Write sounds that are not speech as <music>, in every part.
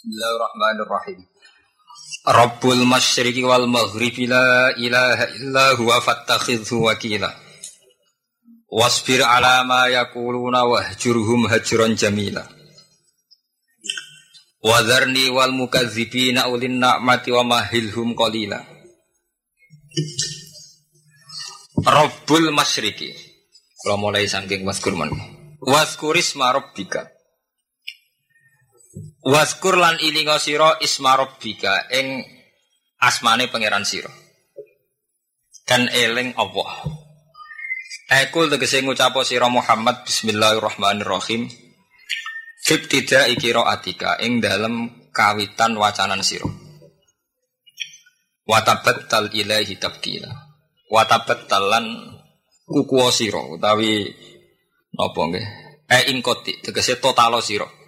Bismillahirrahmanirrahim. Rabbul masyriqi wal maghribi la ilaha illa huwa fattakhidhu wakila. Wasbir ala ma yakuluna wahjurhum hajran jamila. Wadharni wal mukadzibina ulin na'mati wa mahilhum qalila. Rabbul masyriqi. Kalau mulai saking waskurman. Waskurisma rabbika. Waskur lan ilinga sira isma rabbika ing asmane pangeran sira. Dan eling Allah. Ekul tegese ngucapo sira Muhammad bismillahirrahmanirrahim. Fibtida atika ing dalem kawitan wacanan sira. Watabattal ilahi tabdila. Watabattalan kukuwa sira utawi napa nggih? E ing koti tegese totalo sira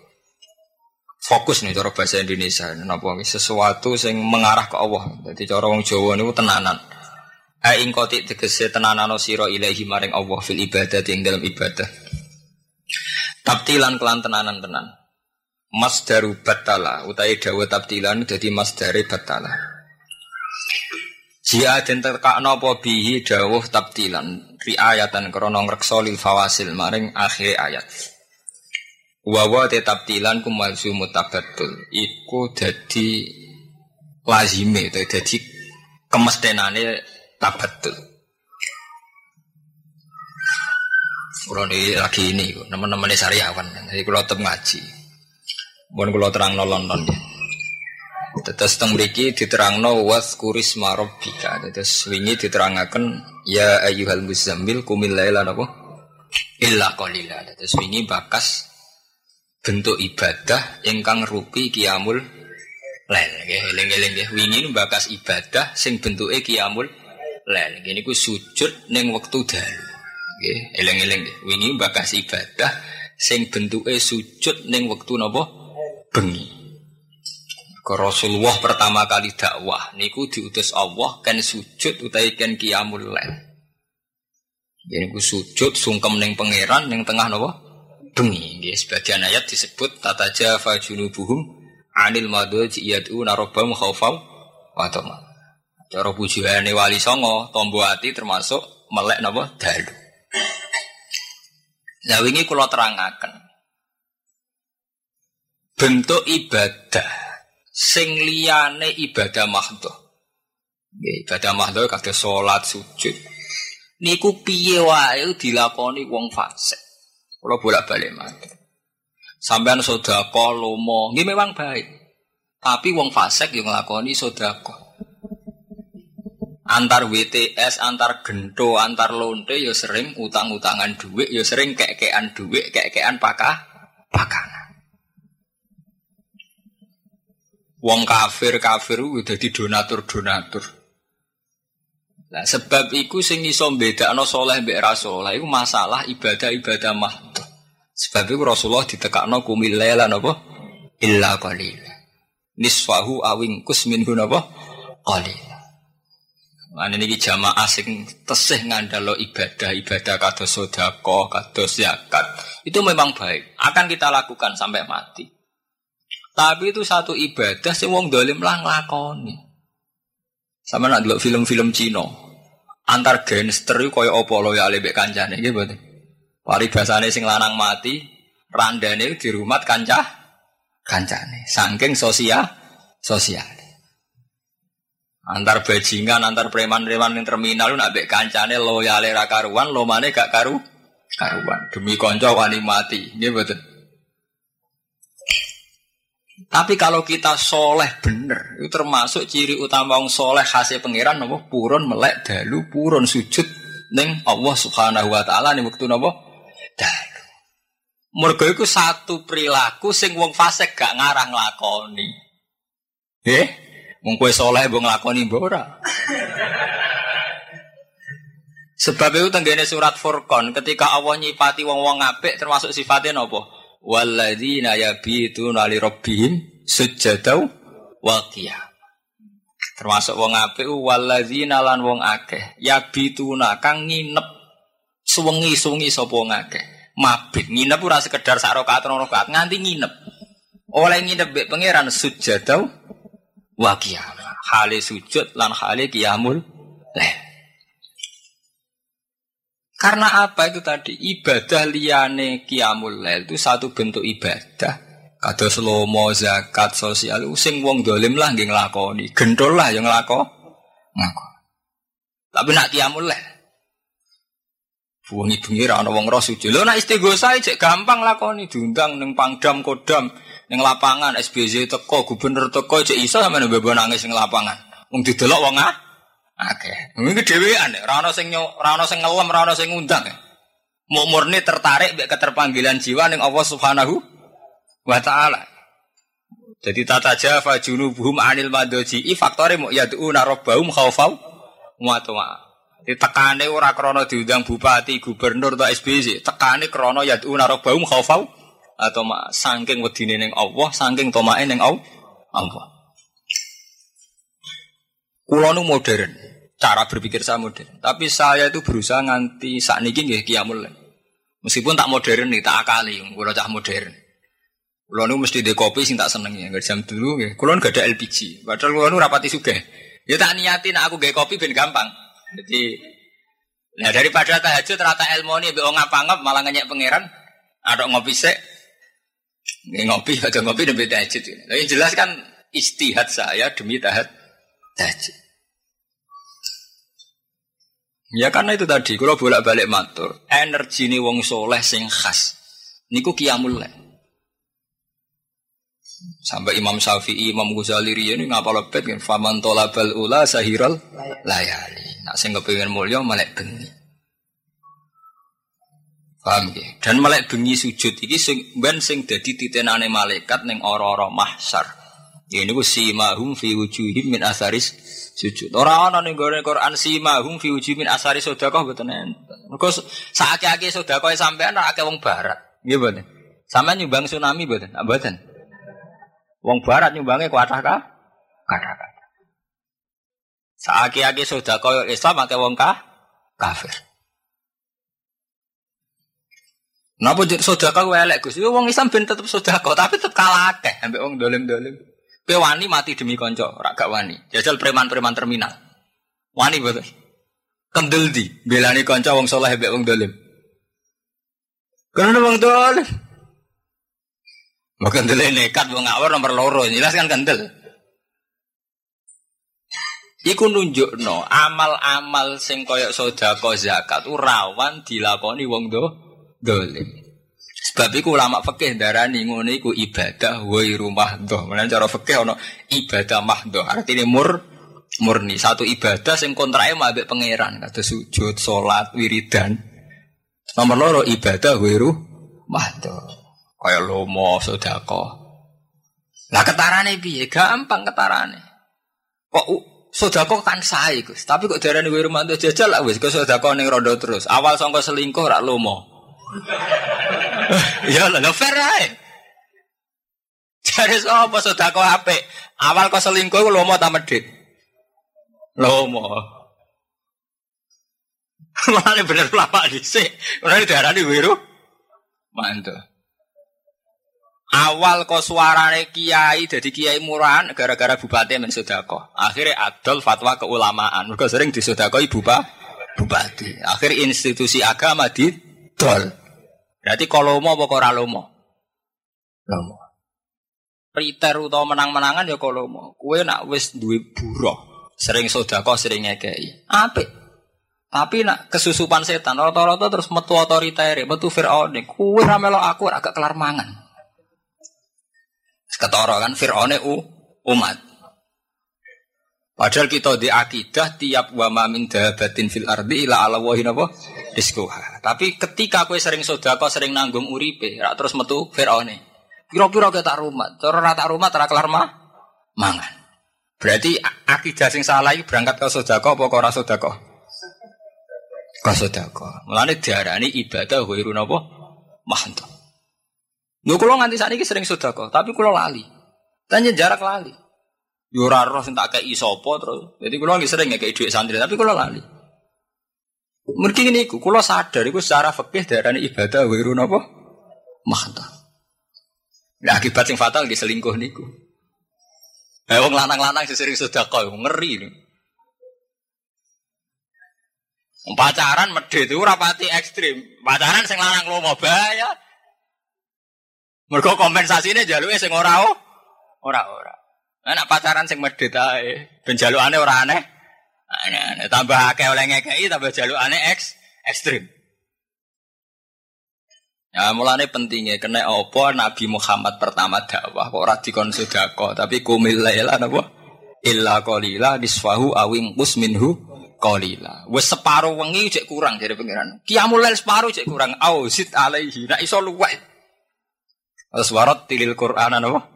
fokus nih cara bahasa Indonesia. Napa sesuatu yang mengarah ke Allah. Jadi cara wong Jawa niku tenanan. Aing koti tegese tenanano sira ilahi maring Allah fil ibadah yang dalam ibadah. Tabtilan kelan tenanan tenan. Daru batala utai dawa tabtilan dadi dari batala. Jia den terkakno apa bihi dawuh tabtilan riayatan krana ngreksa fawasil maring akhir ayat Wawa tetap tilan kumalsu mutabatul Iku jadi lazime Jadi kemestinane tabatul ini lagi ini Teman-teman sariawan Jadi kalau tetap ngaji Bukan kalau terang no London ya. Tetes teng was kuris marobika. Tetes wingi diterangaken ya ayyuhal muzammil kumil laila napa? Illa. Tetes wingi bakas bentuk ibadah ingkang rupi kiamul lel. Nggih eling-eling nggih. Wingi bakas ibadah sing bentuke kiamul lel. Gini ku sujud ning wektu dalu. Nggih eling-eling nggih. Wingi bakas ibadah sing bentuke sujud ning wektu napa? Bengi. Ke Rasulullah pertama kali dakwah niku diutus Allah kan sujud utawi kan kiamul lel. Gini ku sujud sungkem ning pangeran ning tengah napa bengi. Nggih, sebagian ayat disebut tata jafa junubuhum anil madhaji yad'una rabbahum khaufan wa tama. Cara bujane wali songo, tombo ati termasuk melek napa dalu. Lah wingi kula terangaken. Bentuk ibadah sing liyane ibadah. Nggih, ibadah mahdhah kados salat, sujud. Niku piye wae dilakoni wong fasik. Kalau bolak-balik mati. Sampean sodako, lomo, ini memang baik. Tapi wong fasek yang ngelakoni sodako. Antar WTS, antar gento, antar lonte, ya sering utang-utangan duit, ya sering kek-kekan duit, kek-kekan pakah, pakanan. Wong kafir kafir udah di donatur donatur. Nah, sebab iku sing iso mbedakno saleh mbek ra saleh iku masalah ibadah-ibadah mahdhah. Sebab itu Rasulullah ditekakno kumil laila napa? Illa qalila. Nisfahu awing kus minhu napa? Qalila. Mana niki jamaah sing tesih ngandalo ibadah, ibadah kados sedekah, kados zakat. Itu memang baik, akan kita lakukan sampai mati. Tapi itu satu ibadah sing wong dolim lah nglakoni. Sama nak delok film-film Cina. Antar gangster iku koyo apa lo ya lebek kancane nggih mboten. Paribasane sing lanang mati, randane di rumah kancah kancane. Saking sosial sosial. Antar bajingan, antar preman-preman yang terminal nak bek kancane loyale ra karuan, lomane gak karu karuan. Demi konco wani mati. Nggih mboten. Tapi kalau kita soleh bener, itu termasuk ciri utama wong soleh hasil pangeran nopo purun melek dalu purun sujud neng Allah Subhanahu wa taala nih waktu nopo dalu. Mergo iku satu perilaku sing wong fasik gak ngarang nglakoni. Eh, wong soleh mbok nglakoni mbok ora. Sebab itu tenggene surat Furqan ketika Allah nyipati wong-wong apik termasuk sifatnya nopo? Walladzina yabituna li rabbihim sujadau wa. Termasuk wong apik walladzina lan wong akeh yabituna kang nginep suwengi-suwengi sapa wong akeh. Mabit nginep ora sekedar sak rakaat rakaat nganti nginep. Oleh nginep mbek pangeran sujudau wa qiyam. Hale sujud lan hale qiyamul lail. Karena apa itu tadi? Ibadah liane lail itu satu bentuk ibadah. Kados lomo, zakat, sosial, sing wong dolim lah nggih nglakoni. Gendol lah yang nglako. Ngako. Tapi nak qiyamul lail. Buang bengi ra ana wong roh sujud. Lho istighosa cek gampang lakoni diundang ning Pangdam Kodam ning lapangan SBZ teko gubernur teko cek iso sampeyan mbebo nangis ning lapangan. Wong didelok wong ah Oke, Mungkin dhewean ora ana sing ora ana sing ngelem, ora ana sing ngundang. Mau murni tertarik mbek keterpanggilan jiwa ning Allah Subhanahu wa taala. Jadi tata jafa junubuhum anil madoji i faktore mau yadu narobahum khaufau wa ta'a. Ditekane ora krana diundang bupati, gubernur atau SBC, tekane krana yadu narobahum khaufau atau mak saking wedine ning Allah, saking tomae ning Allah. Kulo nu modern cara berpikir saya modern. Tapi saya itu berusaha nganti saat ini nggih kiamul. Meskipun tak modern nih, tak akali, kulo cah modern. Kulo nu mesti di kopi sing tak seneng ya, nggak jam dulu ya. Kulo gak ada LPG, padahal kulo nu rapati suge. Ya tak niatin aku gak kopi ben gampang. Jadi, nah daripada tahajud ternyata ilmu ini be ngap malah ngenyek pangeran, ada ngopi sek, ngopi atau ngopi demi tahajud. Tapi jelas kan istihad saya demi tahajud. tahajud. Ya karena itu tadi, kalau bolak-balik matur, energi ini wong soleh sing khas. Niku kiamul Sampai Imam Syafi'i, Imam Ghazali ini ngapa lepet kan faman tolabal ula sahiral layali. Nak sing kepengin mulya melek bengi. Paham ya? Dan melek bengi sujud iki sing ben sing dadi titenane malaikat ning ora-ora mahsyar. Ya niku simahum fi wujuhim min asaris sujud. Ora ana ning gone Quran simahum fi ujimin asari sedekah mboten enten. Mergo sakake-ake sedekah sampean ora akeh wong barat. Nggih mboten. Sampeyan nyumbang tsunami mboten? Mboten. Wong barat nyumbange kuatah ka? Kathah. Saaki-aki sedekah Islam akeh wong kah? Kafir. Napa sedekah elek Gus? Wong Islam ben tetep sedekah, tapi tetep kalah akeh ambek wong dolim-dolim. Kowe wani mati demi konco, ora gak wani. Jajal preman-preman terminal. Wani betul. Kendel di, belani konco wong soleh mbek wong dolim. Karena wong dolim. Mau kendel nekat wong ngawur nomor loro, jelas kan kendel. Iku nunjuk no amal-amal sing koyok sodako zakat rawan dilakoni wong do dolim. Sebab itu ulama fikih darani ngono iku ibadah wa rumah doh. Menan cara fikih ono ibadah mahdoh. Artinya mur murni satu ibadah sing kontrake mbek pangeran kata sujud, salat, wiridan. Nomor loro ibadah rumah doh. Kaya lomo, sedekah. Lah ketarane piye? Gampang ketarane. Kok sedekah kan sae. Tapi kok darani wa rumah doh jajal lah wis kok sedekah ning rondo terus. Awal sangka selingkuh rak lomo. <laughs> ya lah fair ae. Jadi apa sedekah apik? Awal kau selingkuh lomo ta medhit? Lomo. <laughs> Mana bener pelapa dhisik. Ora diarani wiru. Mantu. Awal kau suarane kiai jadi kiai murahan gara-gara bupati men sedekah. Akhirnya adol fatwa keulamaan. Mereka sering disodakoi bupa bupati. Akhir institusi agama didol. Berarti kalau mau apa ora lomo? Lomo. Riter utawa menang-menangan ya kalau mau. Kue nak wis duwe buruh, sering kok sering ngekei. Apik. Tapi nak kesusupan setan, rata-rata terus metu otoriter, metu Fir'aun. Kue ramelo aku agak kelar mangan. Ketara kan Fir'aun u umat. Padahal kita di akidah tiap wa min dabatin fil ardi ila ala wahin apa rizquha. Tapi ketika kue sering kau sering nanggung uripe, terus metu Firaune. Piro-piro kita rumah, cara rata rumah tera kelar mah mangan. Berarti akidah sing salah iki berangkat ke sodako apa ke ora sodako? Ke sodako. Mulane diarani ibadah ghairun apa? Mahantu. Lho kula nganti sakniki sering sodako, tapi kula lali. Tanya jarak lali. Yo ora roh sing tak kei sapa terus. Jadi kula nggih sering ngekei dhuwit santri, tapi kula lali. Mergi ini iku kula sadar iku secara fikih darane ibadah wiru napa? Mahta. Nah, akibat sing fatal di selingkuh niku. Eh wong lanang-lanang sering sedekah ngeri nih. Pacaran medhe itu rapati ekstrim. Pacaran sing lanang mau bahaya. Mergo kompensasine jaluke sing ora ora ora. Nah, pacaran sing medhe ae, ben jalukane ora aneh. Aneh, tambah akeh oleh ngekeki tambah jalukane eks ekstrim. Ya mulane pentingnya kena opo Nabi Muhammad pertama dakwah kok ora dikon sedekah tapi kumil laila napa illa qalila nisfahu awing minhu qalila. Wis separo wengi cek kurang dari pangeran. Qiyamul lail separo cek kurang. Au zid alaihi. Nak iso luwek. Terus warat tilil Qur'an napa?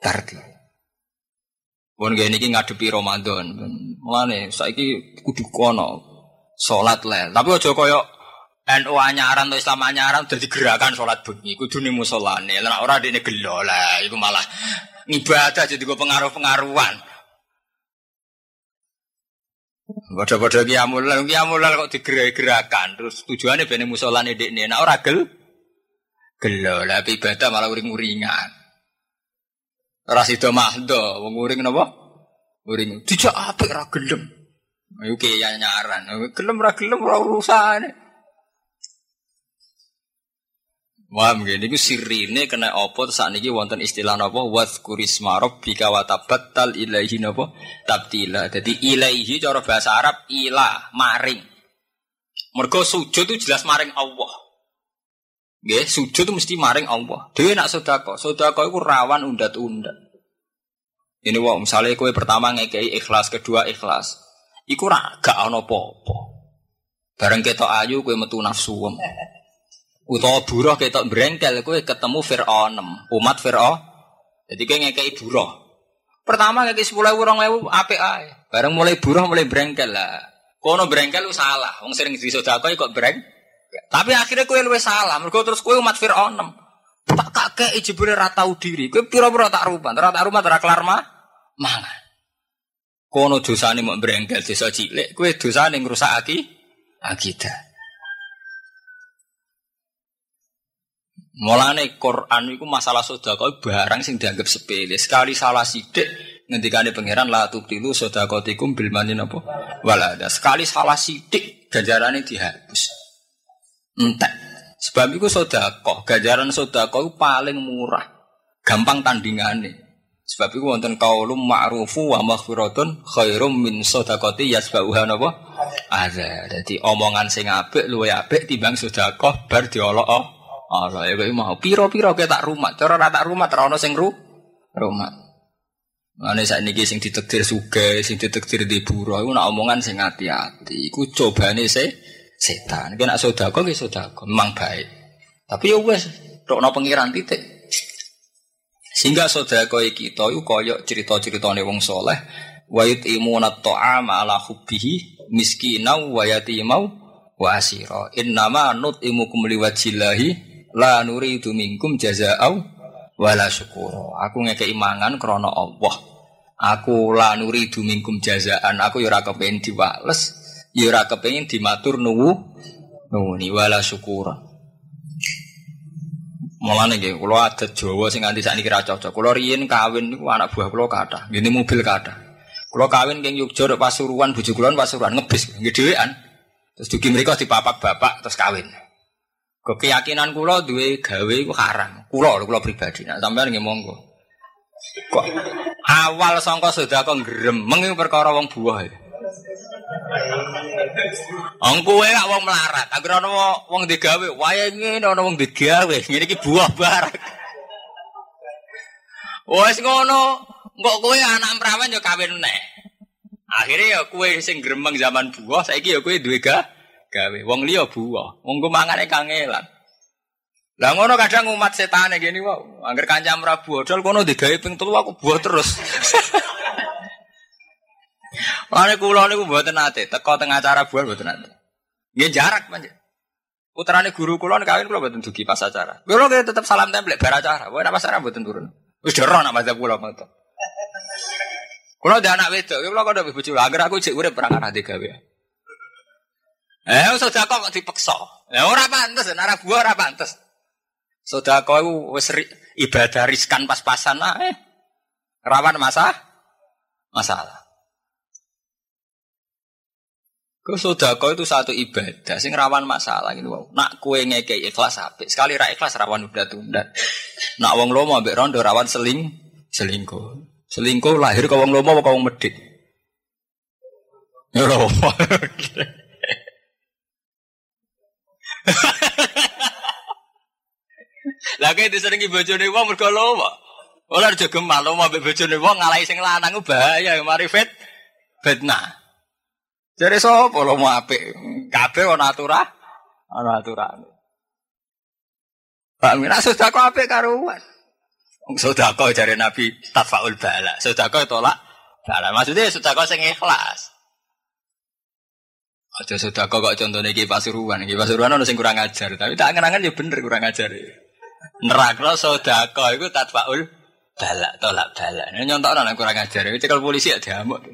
Tarti. Pun gini iki ngadepi Ramadan. Mulane saiki kudu kono salat lel. Tapi aja koyo NU anyaran atau Islam anyaran udah gerakan sholat bengi, kudu nih musolane. Lah ora dene gelo lah, itu malah ibadah jadi gue pengaruh-pengaruhan. Bodoh-bodoh kiamulal, kiamulal kok digerak-gerakan, terus tujuannya bene musolane dekne, nah ora gel, gelo lah, ibadah malah uring-uringan. Ora sida mahdo, wong uring napa? Uring. Dijak apik ra gelem. Ayo ki nyaran. Gelem ra gelem. Wah, mungkin itu sirine kena opo saat ini wonten istilah nopo was kurisma bika watabatal ilaihi nopo tabtila. Jadi ilaihi cara bahasa Arab ilah maring. Mergo sujud itu jelas maring Allah. Nggih, sujud mesti maring Allah. Dhewe nak sedekah, sedekah itu rawan undat-undat. Ini wong misalnya kue pertama ngekei ikhlas, kedua ikhlas. Iku rak gak ono apa-apa. Bareng ketok ayu kue metu nafsu utawa buruh ketok brengkel kowe ketemu Firaun umat Firaun jadi kayak ngekei buruh pertama ngekei orang ewu apik ae bareng mulai buruh mulai brengkel lah kono brengkel lu salah wong sering disodakoi kok breng tapi akhirnya kue luwe salah mereka terus kue umat Firaun tak kakek ijibule ratau diri kue piro-piro tak rumah tak rumah tak kelar mah mangan kono dosane mau brengkel dosa cilik kue dosane ngerusak aki akidah Mulane Quran itu masalah sedekah barang sing dianggap sepele. Sekali salah sidik ngendikane pangeran la tubtilu sedekatikum bil manin apa? Walada. Sekali salah sidik ganjarane dihapus. Entek. Sebab itu sedekah, ganjaran sedekah itu paling murah. Gampang tandingane. Sebab itu wonten kaulum ma'rufu wa maghfiratun khairum min sedekati yasbauha napa? Ada. Jadi omongan sing apik luwe apik timbang sedekah bar diolok Allah ya kayak mau piro-piro kayak tak rumah, cara rata rumah terono sing ru rumah. Mana saat ini sing ditektir suge, sing ditektir di buro, itu nak omongan sing hati-hati. Iku coba nih se setan. Kena sodako, kena sodako, memang baik. Tapi ya wes, dok no pengiran titik. Sehingga sodako kita itu koyok cerita-cerita nih wong soleh. Wayut imunat to'ama ala hubbihi miskinau wayatimau wa asiro. Innama nut imukum liwajillahi la nuri minkum jazaau wala syukur. Aku ngekei mangan krono Allah. Aku la nuri minkum jazaan. Aku yura kepengen diwales, yura kepengen dimatur nuwu nuwuni wala syukur. Mulane nggih, kula adat Jawa sing nganti sakniki ra cocok. Kula riyen kawin niku anak buah kula kathah. Ngene mobil kathah. Kula kawin king Yogya Pasuruan, bojo kula Pasuruan ngebis nggih dhewean. Terus dugi mereka dipapak bapak terus kawin. Keyakinan kula duwe gawe iku haram. Kula kula pribadi. Nah, sampean nggih monggo. Kok awal sangka sedekah gremeng perkara wong buah. Wong kowe gak wong melarat. Agar ana wong digawe, wae ngene ana wong digawe. Ngene iki buah barang. Wes ngono, kok kowe anak perawan yo kawin neh. Akhirnya ya kue sing gremeng zaman buah, saiki ya kue duwe gawe. Wong liya buah, wong ku mangane kangelan. Lah ngono kadang umat setan gini wae. Angger kancam ra bodol kono digawe ping telu aku buah terus. <laughs> Mane kula niku mboten nate, teko tengah acara buah mboten nate. Nggih jarak panjen. Putrane guru kula kawin kula mboten dugi pas acara. Kula tetep salam templek bar acara. Wae pas acara mboten turun. Wis dero nak mazhab kula mboten. Kula ada anak wedok, kula kok ndek bojo. Angger aku cek urip perang ana digawe. Eh, sedekah kok dipeksa. Ya ora pantes, ora buah ora pantes. Sedekah iku wis ibadah riskan pas-pasan eh. Rawan masa masalah. Ke sodako itu satu ibadah, sing rawan masalah gitu. Nak kue ngeke ikhlas ape, sekali ra ikhlas rawan udah tunda. Nak wong lomo ambek rondo rawan seling selingkuh. Selingkuh lahir ke wong lomo apa wong medit. Ya lomo. Lagi diseringi bojone wong mergo lomo. Ora aja gemal lomo ambek bojone wong ngalahi sing lanang bahaya mari fit fitnah. Jadi sapa lo mau apik? Kabeh ana aturan, ana aturan. Pak Mina sudah kok apik karuan. Sudah kok jare Nabi tafaul bala. Sudah kok tolak bala. Maksudnya sudah kok sing ikhlas. Aja sudah kok kok contohnya ki Pasuruan. Ki Pasuruan ono sing kurang ajar, tapi tak angen-angen ya bener kurang ajar. Nerakno sedekah iku tatfaul bala, tolak bala. Nyontokno kurang ajar. Cekel polisi ya diamuk.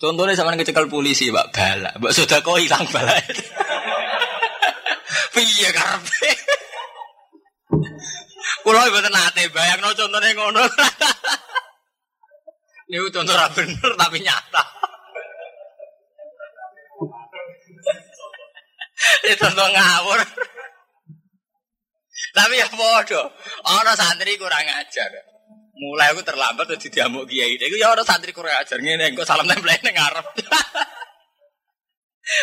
Contohnya sama ngecekel polisi, Mbak Bala. Mbak sudah kau hilang bala. <laughs> Piye karpe? <laughs> Kulo mboten nate bayangno contohnya ngono. <laughs> Niku contoh bener tapi nyata. Itu contoh ngawur. Tapi ya bodoh. Orang santri kurang ajar. Mulai aku terlambat tuh diamuk kiai. Iku ya orang santri kurang ajar ngene engko salam tempel ning ngarep. <laughs>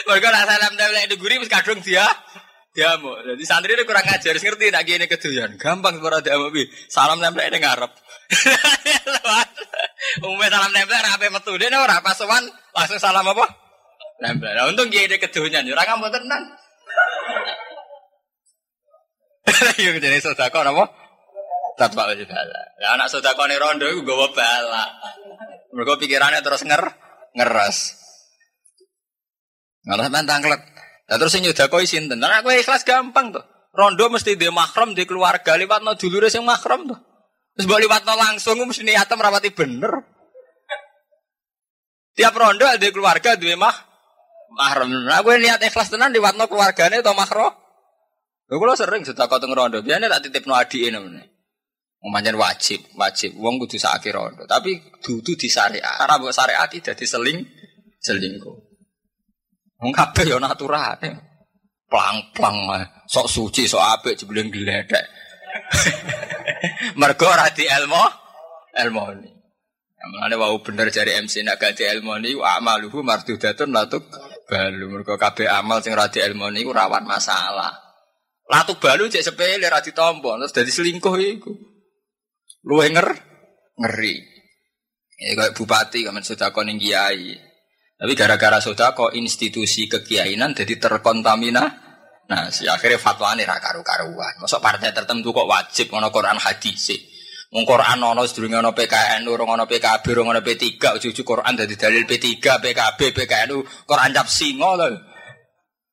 Mergo nak salam tempel di guri wis kadung dia diamuk. Jadi santri itu kurang ajar, ngerti nak kiai kedoyan. Gampang ora diamuk bi. Salam tempel ning ngarep. <laughs> Umumnya salam tempel ora ape metu dene ora pas sowan langsung salam apa? Tempel. Nah, untung kiai kedoyan, ora ngambek tenan. <laughs> Yo jadi sedekah napa? Tatba bala. Ya anak sedekah rondo iku gawa bala. Mereka pikirannya terus nger ngeras. Ngeras tantang klep. Nah terus sing nyedakoi sinten? Nah aku ikhlas gampang tuh. Rondo mesti dia mahram di keluarga liwat no dulure sing mahram tuh. Terus boleh liwat no langsung mesti niatnya merawati bener. Tiap rondo ada keluarga dua mah mahram. Nah gue niat ikhlas tenan liwat no keluarganya atau mahram. Gue kalau sering kau rondo, biasanya tak titip no adi ini. Umpamanya wajib, wajib. Wong kudu sakit rondo. Tapi dudu di syariat. Karena buat syariat tidak diseling, selingkuh. Wong kabeh yo naturane. Plang-plang sok suci, sok apik jebuleng gledek. <laughs> Mergo ora di ilmu, ilmu ini. Mulane wau bener jari MC nak ganti ilmu ini amaluhu mardudatun latuk balu. Mergo kabeh amal sing ora di ilmu ini rawan masalah. Latuk balu cek sepele ra ditampa terus dadi selingkuh iku. Luwe nger ngeri. Ya kayak bupati kamen sodako ning kiai. Tapi gara-gara sodako institusi kekiainan jadi terkontamina. Nah, si akhirnya fatwa ini karu-karuan. Masuk partai tertentu kok wajib ngono Quran hadis sih. Wong Quran ono sedurunge ono PKN, urung ono PKB, urung ono P3, ujug Quran dadi dalil P3, PKB, PKN, Quran cap singo lho.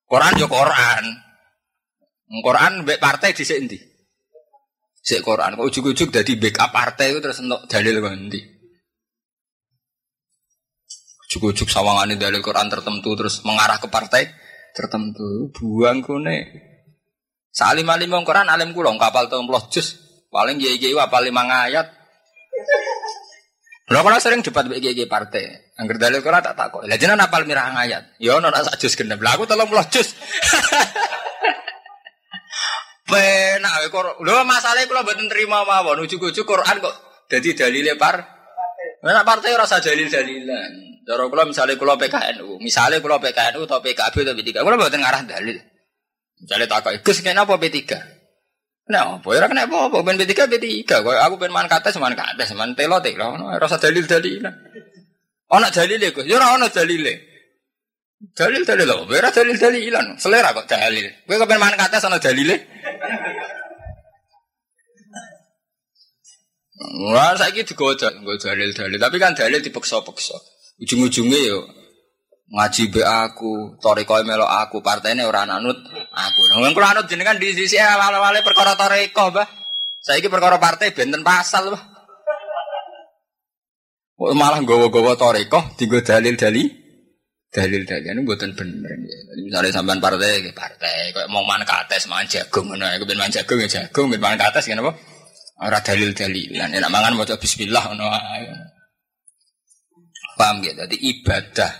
Quran yo Quran. Quran mbek partai dhisik endi? Sik Quran kok ujuk-ujuk dadi backup partai itu terus entuk dalil ngendi. Ujuk-ujuk sawangane dalil Quran tertentu terus mengarah ke partai tertentu. Buang kune. Salim alim wong Quran alim kula kapal 30 juz. Paling kiai-kiai apal 5 ayat. Lha kalau sering debat mbek kiai partai. Angger dalil Quran tak takok. Lah jenengan apal mirah ayat. Ya ono sak juz genep. Lah aku 30 juz. <laughs> Penak kok. Lho masalahe kula mboten terima mawon. Ujug-ujug Quran kok dadi dalile par. Nek partai ora usah dalil-dalilan. Cara kula misale kula PKNU, misale kula PKNU atau PKB atau P3, kula mboten ngarah dalil. Misale takoki, "Gus kenapa P3?" Nah, apa ora kena apa-apa ben P3 P3. Kok aku ben man kate seman kate, seman telo telo. Ora usah dalil-dalilan. Ana dalile Gus, ya ora ana dalile. Dalil dalil loh, berat dalil dalilan. Selera kok dalil. Gue kepen mangan kata sana dalile. Wah, saya gitu gue dalil dalil. Tapi kan dalil dipeksa-peksa. Ujung-ujungnya yo ngaji be aku, toriko melo aku, partainya orang anut aku. Nah, kalau anut jenengan di sisi awal-awalnya perkara toriko, bah. Saya ini perkara partai benten pasal, bah. Malah gowo-gowo toriko, tiga dalil dalil dalil-dalil ini buatan bener. Misalnya sampean partai, partai, kayak mau mana kates, mangan jagung, mana, aku mangan jagung ya jagung, ben mangan kates, kenapa? Ora dalil-dalilan, enak mangan mau Bismillah, no. Paham gitu? Jadi ibadah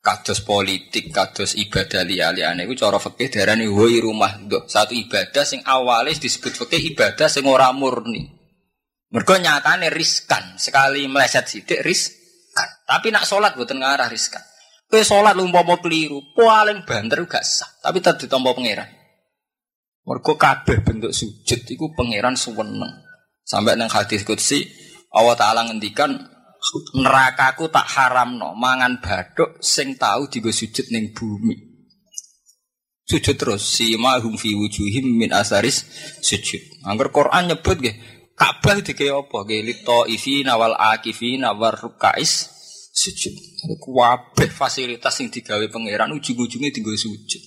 kados politik, kados ibadah liya-liyane iku cara fikih darani woi rumah do. Satu ibadah sing awalnya disebut fikih ibadah sing ora murni. Mergo nyatane riskan, sekali meleset sidik riskan. Tapi nak sholat buatan ngarah riskan. Kowe salat umpama keliru, paling banter gak sah, tapi tetep ditampa pangeran. Mergo kabeh bentuk sujud iku pangeran suweneng. Sampai nang hadis qudsi Allah taala ngendikan nerakaku tak haramno mangan baduk sing tahu digo sujud ning bumi. Sujud terus si mahum fi wujuhim min asaris sujud. Angger Quran nyebut nggih Ka'bah dike apa? Nggih lito ifina wal akifina war rukais sujud. Kuwabe fasilitas yang digawe pangeran ujung-ujungnya tinggal sujud.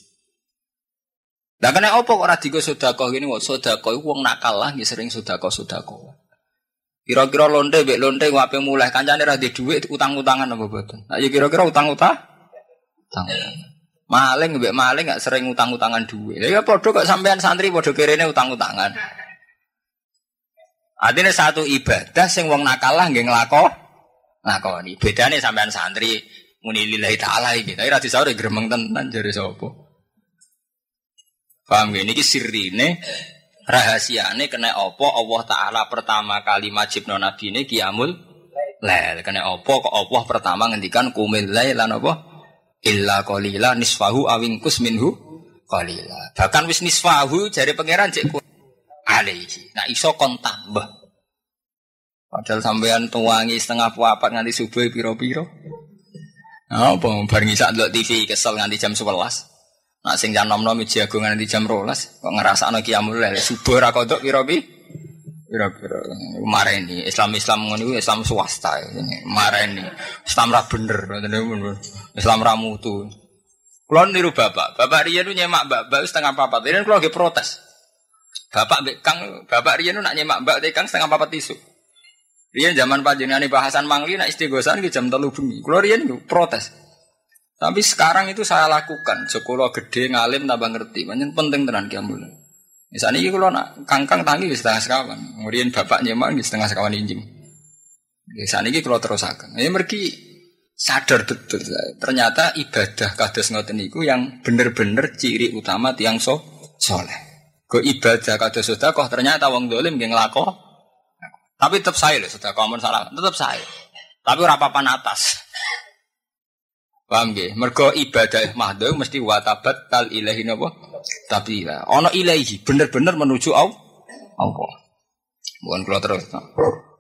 Lah kena apa kok ora digo sedekah ngene kok sedekah iku wong nakal lah nggih sering sedekah sedekah. Kira-kira lonte mbek lonte wape mulai kancane ra di dhuwit utang-utangan apa boten? Nah ya kira-kira utang-utang? Utang. Maling mbek maling gak sering utang-utangan duit. Ya padha kok sampean santri padha kirene utang-utangan. Artinya satu ibadah sing wong nakal lah nggih nglakoni ngakoni. Bedane sampean santri muni lillahi taala iki. Tapi ra disaure gremeng tenan jare sapa. Paham gak? Ini sirine rahasiane kena opo Allah Taala pertama kali majibno nabi ini kiamul lail kena opo kok Allah pertama ngendikan kumil lail lan opo illa qalila nisfahu awingkus minhu qalila bahkan wis nisfahu jari pangeran cek alaihi nah iso kon tambah Padahal sampean tuangi setengah puapat nganti subuh piro-piro. Nah, apa bareng isak ndelok TV kesel nganti jam 11. Nak sing jam 6 nom jago nganti jam 12. Kok ngrasakno qiyamul lail subuh ra kodok piro-piro. Piro-piro. Mareni Islam-Islam ngono Islam swasta. Mareni. Islam ra bener. Islam ra mutu. Kulo niru bapak. Bapak riyen nyemak mbak-mbak setengah papat. Riyen kulo ge protes. Bapak mbek Kang, bapak riyen nak nyemak mbak Kang setengah papat isu. Rian zaman panjenengan bahasan mangli nak istighosan ke jam telu bengi. Kulo rian protes. Tapi sekarang itu saya lakukan. Sekolah gede ngalim tambah ngerti. Banyak penting tenan kiamul. Misalnya ini kalau nak kangkang tangi di setengah sekawan. Kemudian bapak nyemak di setengah sekawan injing. Misalnya ini kalau terus akan. Ini mereka sadar betul. Ternyata ibadah kados ngoten niku yang bener-bener ciri utama tiang so soleh. Ke ibadah kados sedekah ternyata wong dolim nggih nglakoni tapi tetap saya loh, sudah kamu salah, tetap saya. Tapi rapapan atas. <laughs> Paham gak? Mergo ibadah mahdoh mesti watabat tal ilahi napa? Tapi lah, ono ilahi bener-bener menuju Allah. Allah. Bukan keluar terus.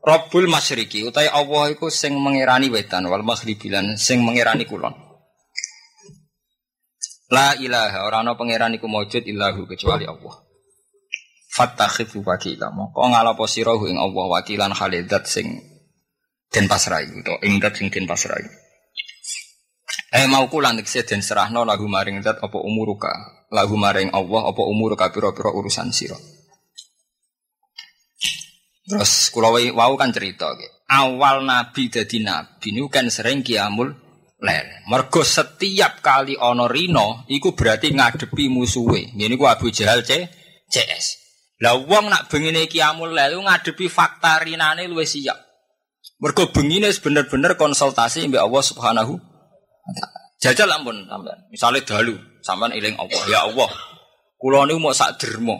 Rabbul Masyriki utai Allah iku sing mengirani wetan wal maghribilan sing mengirani kulon. La ilaha ora ana pangeran iku maujud illahu kecuali Allah. Fattakhidhu wakila. Moko ngalapo sira ing Allah wakilan khalidat sing den pasrai to ing dat sing den pasrai. Eh mau kula nek den serahno lagu maring dat apa umuruka. Lagu maring Allah apa umuruka pira-pira urusan sira. Terus kula wau kan cerita Awal nabi dadi nabi niku kan sering kiamul lail. Mergo setiap kali ana rino iku berarti ngadepi musuhe. Ngene ku Abu Jahal CS. Lah wong nak bengine kiamul lail ngadepi fakta rinane luwih siap. Mergo bengine bener-bener konsultasi mbek Allah Subhanahu Jajal ampun sampean. Misale dalu, sampean eling Allah, ya Allah. Kula niku mau sak derma.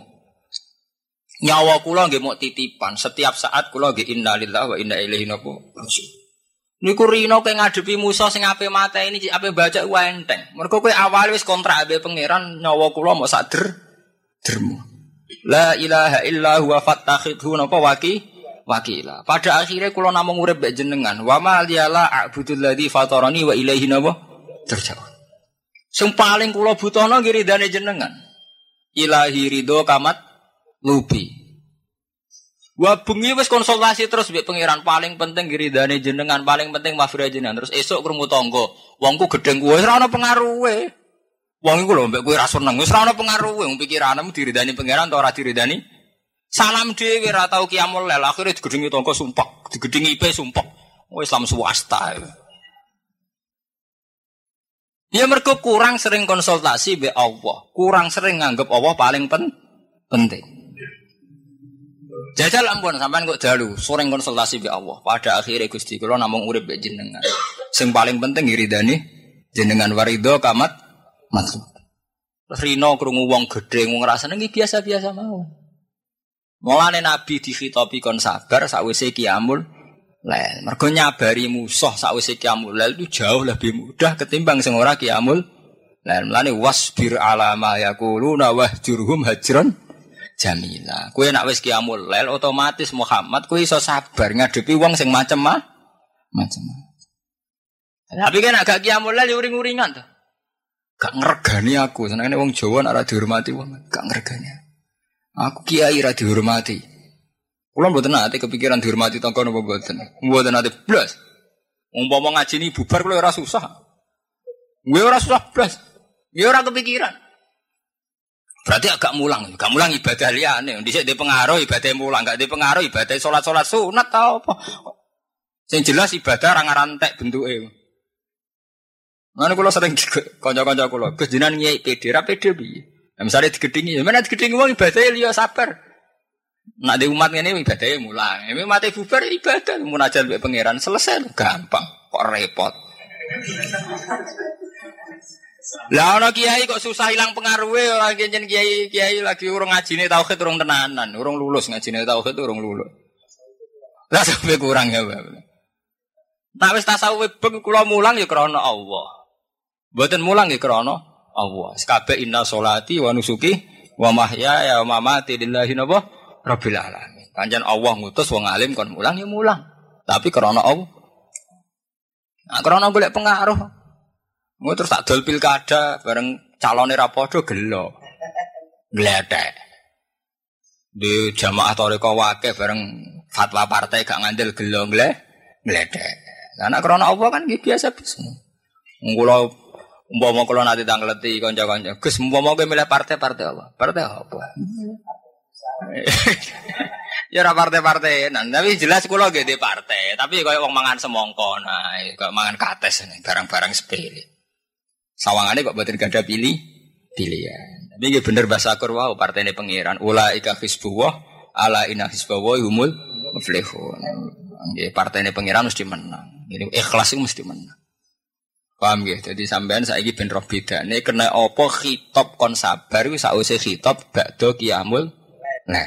Nyawa kula nggih mau titipan. Setiap saat kula nggih innalillahi wa inna ilaihi raji'un. Niku rino kowe ngadepi Musa sing ape mata ini ape baca ku enteng. Mergo kowe awal wis kontrak abe pangeran nyawa kula mau sak der derma. La ilaha illa huwa fattakhidhu napa waki wakila. Pada akhirnya kula namung urip mbek jenengan. Wa ma liyala a'budul ladzi fatarani wa ilaihi napa terjauh. Sing paling kula butuhno nggih ridane jenengan. Ilahi ridho kamat lubi. Wa bengi wis konsultasi terus mbek pangeran paling penting ridane jenengan, paling penting mafirah jenengan. Terus esuk krungu tangga, wongku gedeng kuwe ora ana pengaruhe. Wong iku lho mbek kowe ra seneng, wis ra ono pengaruh wong pikiranmu diridani pangeran ta ora diridani. Salam dhewe ra tau kiamul lel, akhire digedhingi tangga sumpah, digedhingi IP sumpah. Oh Islam swasta. Ya mergo kurang sering konsultasi be Allah, kurang sering nganggep Allah paling pen penting. Jajal ampun sampean kok dalu sering konsultasi be Allah. Pada akhirnya Gusti kula namung urip be jenengan. Sing paling penting iridani jenengan warido kamat maksud. Rino krungu wong gedhe ngrasane iki biasa-biasa mau. Mulane Nabi dikhitabi kon sabar sakwise kiamul lail. Mergo nyabari musuh sakwise kiamul lail itu jauh lebih mudah ketimbang sing ora kiamul lail. Mulane wasbir ala ma yaquluna wahjurhum hajran jamila. Kowe nak wis kiamul lail otomatis Muhammad kowe iso sabar ngadepi wong sing macem mah macem. Tapi kan agak kiamul lail uring-uringan tuh. Gak ngergani aku, senengane wong Jawa ora dihormati wong, gak ngergani. Aku kiai ra dihormati. Kulo mboten nate kepikiran dihormati tangga napa mboten. Mboten nate blas. Umpama ngaji ini bubar kulo ora susah. Gue ora susah blas. Ya ora kepikiran. Berarti agak mulang, agak mulang ibadah liyane. Dhisik di pengaruh ibadah mulang, gak di pengaruh ibadah salat-salat sunat tau apa. Sing jelas ibadah ra ngarantek bentuke. Mana kulo sering kulo, Gus jenengan nyai PD, ra PD piye? Nah, misalnya digedingi, ya mana digedingi wong ibadah liya sabar. Nak di umat ini ibadahnya mulang. Ini mati bubar ibadah, munajat be pangeran selesai gampang. Kok repot. Lah ana kiai kok susah hilang pengaruhnya orang kiai kiai kiai lagi urung ngajine tauhid urung tenanan, urung lulus ngajine tauhid urung lulus. Lah sampe kurang ya, Pak. Wis tasawuf beng kula mulang ya krana Allah. Mboten mulang ya krana Allah. Sekabe inna solati wa nusuki wa mahya ya wa mamati lillahi napa Rabbil alamin. Kanjan Allah ngutus wong alim kon mulang ya mulang. Tapi karena Allah. Nah, karena golek pengaruh. Mau terus tak dol pilkada bareng calon era podo gelo. Gledek. Di jamaah toriko wake bareng fatwa partai gak ngandel gelo gleh gledek. Karena karena Allah kan biasa biasa. Ngulau umpama kalau nanti tanggleti konco-konco. Gus umpama gue milih partai-partai apa? Partai apa? <laughs> ya ora partai-partai nah, tapi jelas kula nggih di partai. Tapi kaya wong mangan semongko nah kaya mangan kates nih barang-barang sepele. Sawangane kok boten gada pilih pilihan. Tapi nggih bener bahasa akur wow partene pangeran. Ulaika hizbullah ala inna hizbawa humul muflihun. Nggih partene pangeran mesti menang. Ini ikhlas itu mesti menang Paham ya? Jadi sampean saiki ben roh bedane kena apa khitab kon sabar iku sause khitab bakdo kiamul Nah,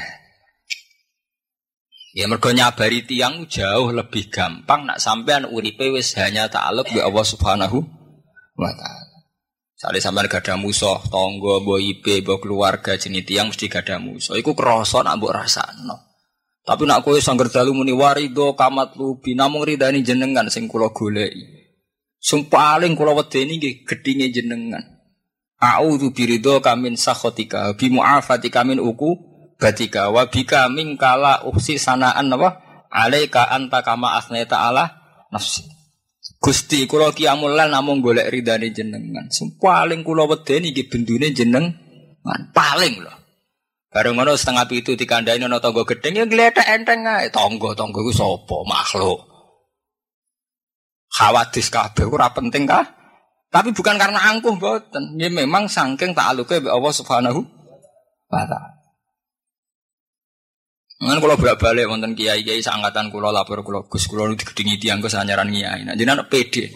ya mergo nyabari tiang jauh lebih gampang nak sampean uripe wis hanya takluk bi Allah Subhanahu wa taala. Sale sampean gada musuh, tangga, mbok ipe, mbok keluarga jenis tiang mesti gada musuh. Iku krasa nak mbok rasakno. Tapi nak kowe sangger dalu muni warido kamat lubi namung ridani jenengan sing kula goleki. Sing paling kula wedeni nggih gedhinge jenengan. A'udzu birido kamin sakhotika bi mu'afatika min uku batika wa bika kala uksi sanaan apa? Alaika anta kama asneta ala nafsi. Gusti kula kiamul lan namung golek ridane jenengan. Sing paling kula wedeni iki bendune jenengan. Paling lho. Bareng ngono setengah pitu dikandani ana tangga gedeng ya gletek enteng ae. Tangga-tangga ku sapa? Makhluk Khawatis kabeh ora penting kah tapi bukan karena angkuh mboten ya memang saking ta'aluke Allah Subhanahu wa taala Ngan kalau bolak balik wonten kiai kiai seangkatan kulo lapor kulo gus kulo nu digedingi tiang gus anyaran kiai. Nah anak pede.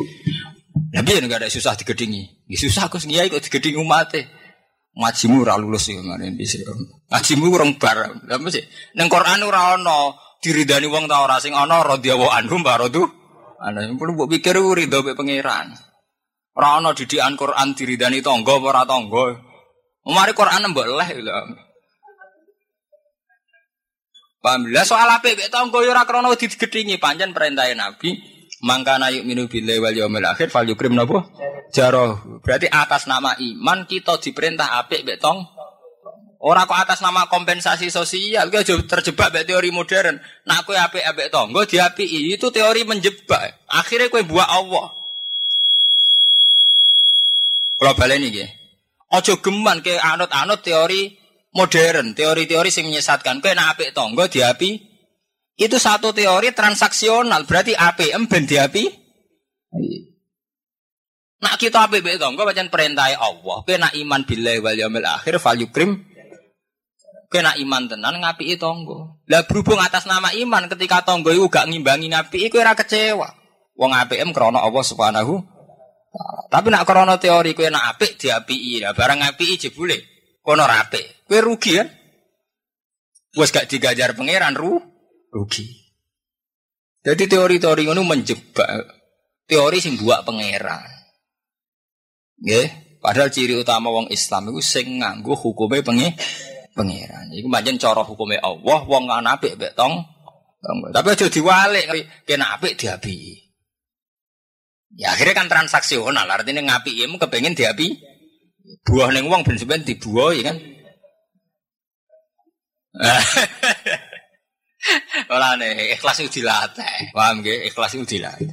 Tapi ya nggak ada susah digedingi. Ya susah gus kiai kok digedingi umatnya. Ngajimu ora lulus ya di sini. Ngajimu kurang bar. Apa sih? Neng Quran ora ono diridani wong ta ora sing ono radhiyallahu anhum barodu. Ana perlu mbok pikir ridho mek pangeran. Ora ono didikan Quran diridani tangga apa ora tangga. Mari Quran mbok leh lho. Paham? Lah soal apa mek tangga yo ora krana digedhingi pancen perintah Nabi mangkana yuk minu billahi wal yaumil akhir fal yukrim napa? Jaro. Berarti atas nama iman kita diperintah apik mek tong Ora kok atas nama kompensasi sosial, gue terjebak mek teori modern. Nak kowe apik apik tangga diapiki, itu teori menjebak. Akhirnya kowe buat Allah. Kalau baleni nggih. Ojo geman ke anut-anut teori modern, teori-teori yang menyesatkan. Kau nak apik tonggo diapi, itu satu teori transaksional. Berarti api emben diapi. Nak kita apik mbek tangga pancen perintah Allah. Kowe nak iman billahi wal yaumil akhir fal yukrim. Kowe nak iman tenan ngapiki tangga. Lah berhubung atas nama iman ketika tangga iku gak ngimbangi ngapiki kowe ora kecewa. Wong apik em krana Allah Subhanahu Tapi nak krana teori kowe nak apik diapiki. Lah barang apiki jebule kono ora apik. Kowe rugi kan? Wes gak digajar pangeran ru rugi. Jadi teori-teori ngono menjebak teori sing buak pangeran. Nggih, padahal ciri utama wong Islam itu sing nganggo hukume pengi pangeran. Iku pancen cara hukume Allah wong ana apik mek tong. Tapi aja diwalik kena apik diapi. Ya akhirnya kan transaksional, artinya ngapi ya, kepengen diapi. Buah neng uang ben sebenarnya dibuah ya kan. <laughs> Ora nih, ikhlas itu dilatih. Paham gak? Ikhlas itu dilatih.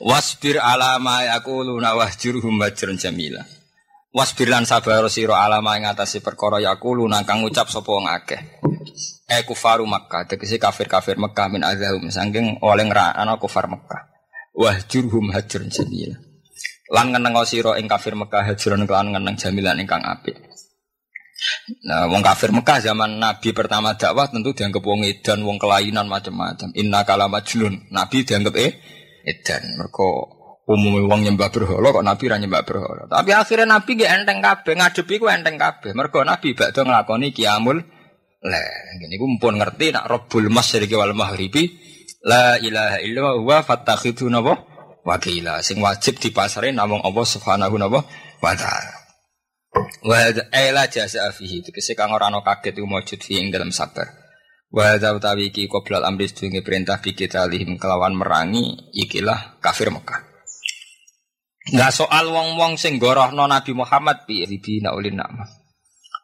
Wasbir alama yaquluna wahjurhum wajran jamila. Wasbir lan sabar sira alama ing atase perkara yaquluna kang ngucap sapa wong akeh. E kufaru Makkah, tegese kafir-kafir Mekah min azahum saking oleh ngrana kufar Mekah. Wahjurhum hajran jamila. Lan ngeneng sira ing kafir Mekah hajran kelan ngeneng jamilan ingkang apik. Nah, wong kafir Mekah zaman Nabi pertama dakwah tentu dianggap wong edan, wong kelainan macam-macam. Inna kalama majnun. Nabi dianggap eh edan. Mereka umumnya wong nyembah berhala kok Nabi ra nyembah berhala. Tapi akhirnya Nabi gak enteng kabeh, ngadepi ku enteng kabeh. Mereka Nabi bakdo nglakoni kiamul le. Ngene iku mumpun ngerti nak Rabbul Masyriqi wal Maghribi la ilaha illallah wa fattakhidhu napa wakila sing wajib dipasare namung Allah Subhanahu wa taala. Wa ila jasa fihi tegese kang ora ana kaget iku maujud fi ing dalam sabar. Wa utawi iki qoblal amri perintah bi kita lihim kelawan merangi ikilah kafir Mekah. Enggak soal wong-wong sing gorohno Nabi Muhammad bi ribina ulin nama.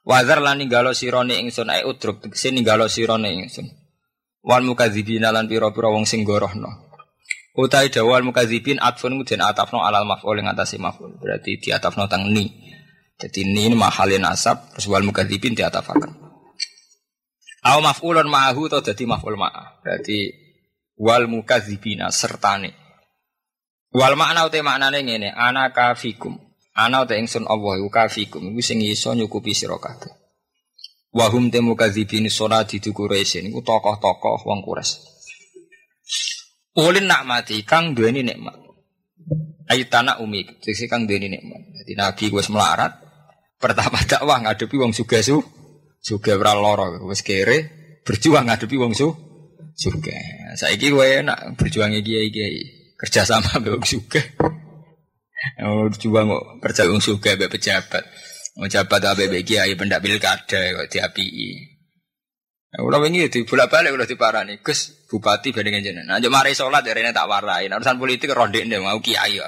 Wazar lan ninggalo sirone ingsun ae udruk tegese ninggalo sirone ingsun. Wal mukadzibina lan pira-pira wong sing gorohno. Utai dawal mukadzibin atfun den atafno alal maf'ul ing atase maf'ul. Berarti di atafno tang ni. Jadi ni mahalin asap terus wal mukadzibin di atafakan. Aw maf'ulun ma'ahu atau jadi maf'ul ma'ah. Berarti wal mukadzibina sertane. Wal makna ute maknane ngene, ana kafikum. Ana ute ingsun Allah iku kafikum iku sing iso nyukupi sira kabeh. Wa hum te mukadzibin sonadi di Quraisy niku tokoh-tokoh wong Quraisy. Ulin nikmati kang duweni nikmat. Aitana umi, sing kang duweni nikmat. Jadi Nabi wis melarat, pertama dakwah ngadepi wong sugih-su juga ora lara wis kere berjuang ngadepi wong su juga saiki kowe enak berjuangnya kiai-kiai kerja sama <laughs> mbek wong suga oh berjuang kok kerja wong suga mbek pejabat mau jabat apa mbek kiai pendak pilkada kok diapii Ulah wingi di bolak balik ulah diparani Gus bupati bandingan jenengan. Nah, mari sholat ya rene tak warai. Urusan politik rondik mau kiai.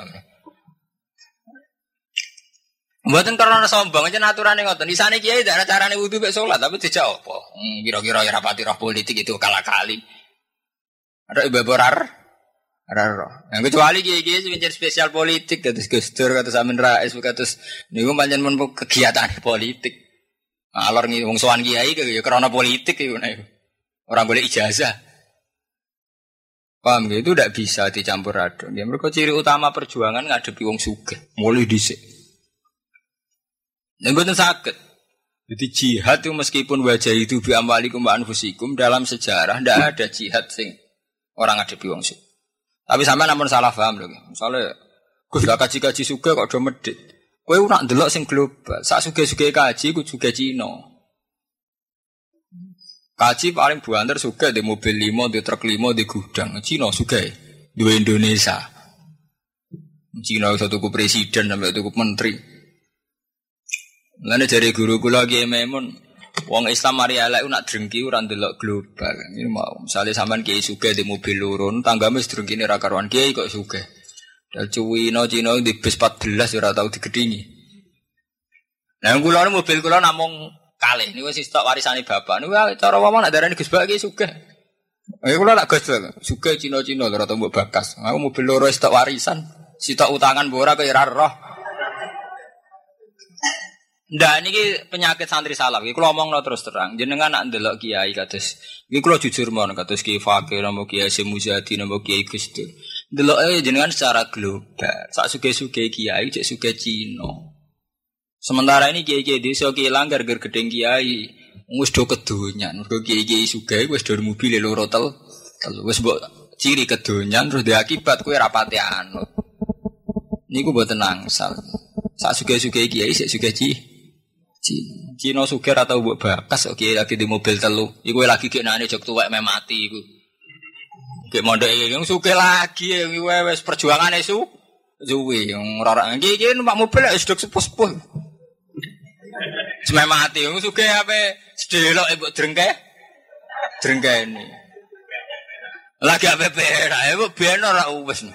Mboten karena sombong aja aturan yang ngotot. Di sana kiai ada carane wudhu mek sholat, tapi dijawab apa? Hmm, kira-kira ya rapati roh politik itu kalah kali. Ada ibu borar, ada roh. Yang kecuali kiai kiai sih spesial politik, kata Gus Dur, kata Samin Rais, kata niku panjang mun kegiatan <laughs> politik. Alor nih wong sowan kiai ya karena politik itu nih. Orang boleh ijazah. Paham gitu? Itu tidak bisa dicampur aduk. Ya, mereka ciri utama perjuangan ngadepi wong sugih, mulai dhisik. Dan buatan sakit. Jadi jihad itu meskipun wajah itu bi amwalikum wa anfusikum dalam sejarah tidak ada jihad sing orang ada di wongsu. Tapi sampai namun salah paham loh. Misalnya Gus gak kaji kaji suka kok do medit. Kue nak delok sing global. Saat suka kaji, gue juga Cina. Kaji paling buantar suka di mobil limo, di truk limo, di gudang. Cina suka dua Indonesia. Cina satu ku presiden sampai satu ku menteri. Lalu dari guru kula Kiai Maimun, wong Islam mari elek nak drengki ora ndelok global. Ini mau misalnya sampean Kiai sugih di mobil lurun, tanggamu drengki ra karuan Kiai kok sugih. Dal Cina Cina di bis 14 ora tau digedingi. Nah kula mobil kula namung kalih niku wis stok warisane bapak. Niku cara ngomong nak darani Gus Bak Kiai sugih. Eh kula nak Gus sugih Cina-Cina ora tau mbok bakas. Aku mobil loro stok warisan, sitok utangan mbok ora kaya roh. Ndak niki penyakit santri salaf. Iki kula omongno terus terang. Jenengan nak ndelok kiai kados iki kula jujur mon kados Ki Fakir napa Kiai Semuzadi napa Kiai Gusdur. Delok eh jenengan secara global. Sak suge-suge kiai cek suge Cina. Sementara ini kiai-kiai desa kiai langgar ger gedeng kiai. Wis do kedonyan. Mergo kiai-kiai sugih wis do mobil loro tel. Wis mbok ciri kedonyan terus diakibat kowe rapati anut. Niku mboten angsal. Sak suge-suge kiai sik suge ci. Cina. Cina suge atau mbok bakas kiai lagi di mobil telu. Iku lagi kek nane jok tuwek me mati iku. Kayak mondok iki yang suke lagi yang wes perjuangan itu Zuwi yang orang iki iki numpak mobil wis dok sepuh-sepuh. Cuma mati yang suke apa sedelok ibu drengke. Drengke ini. Lagi apa pera ibu ben ora wis.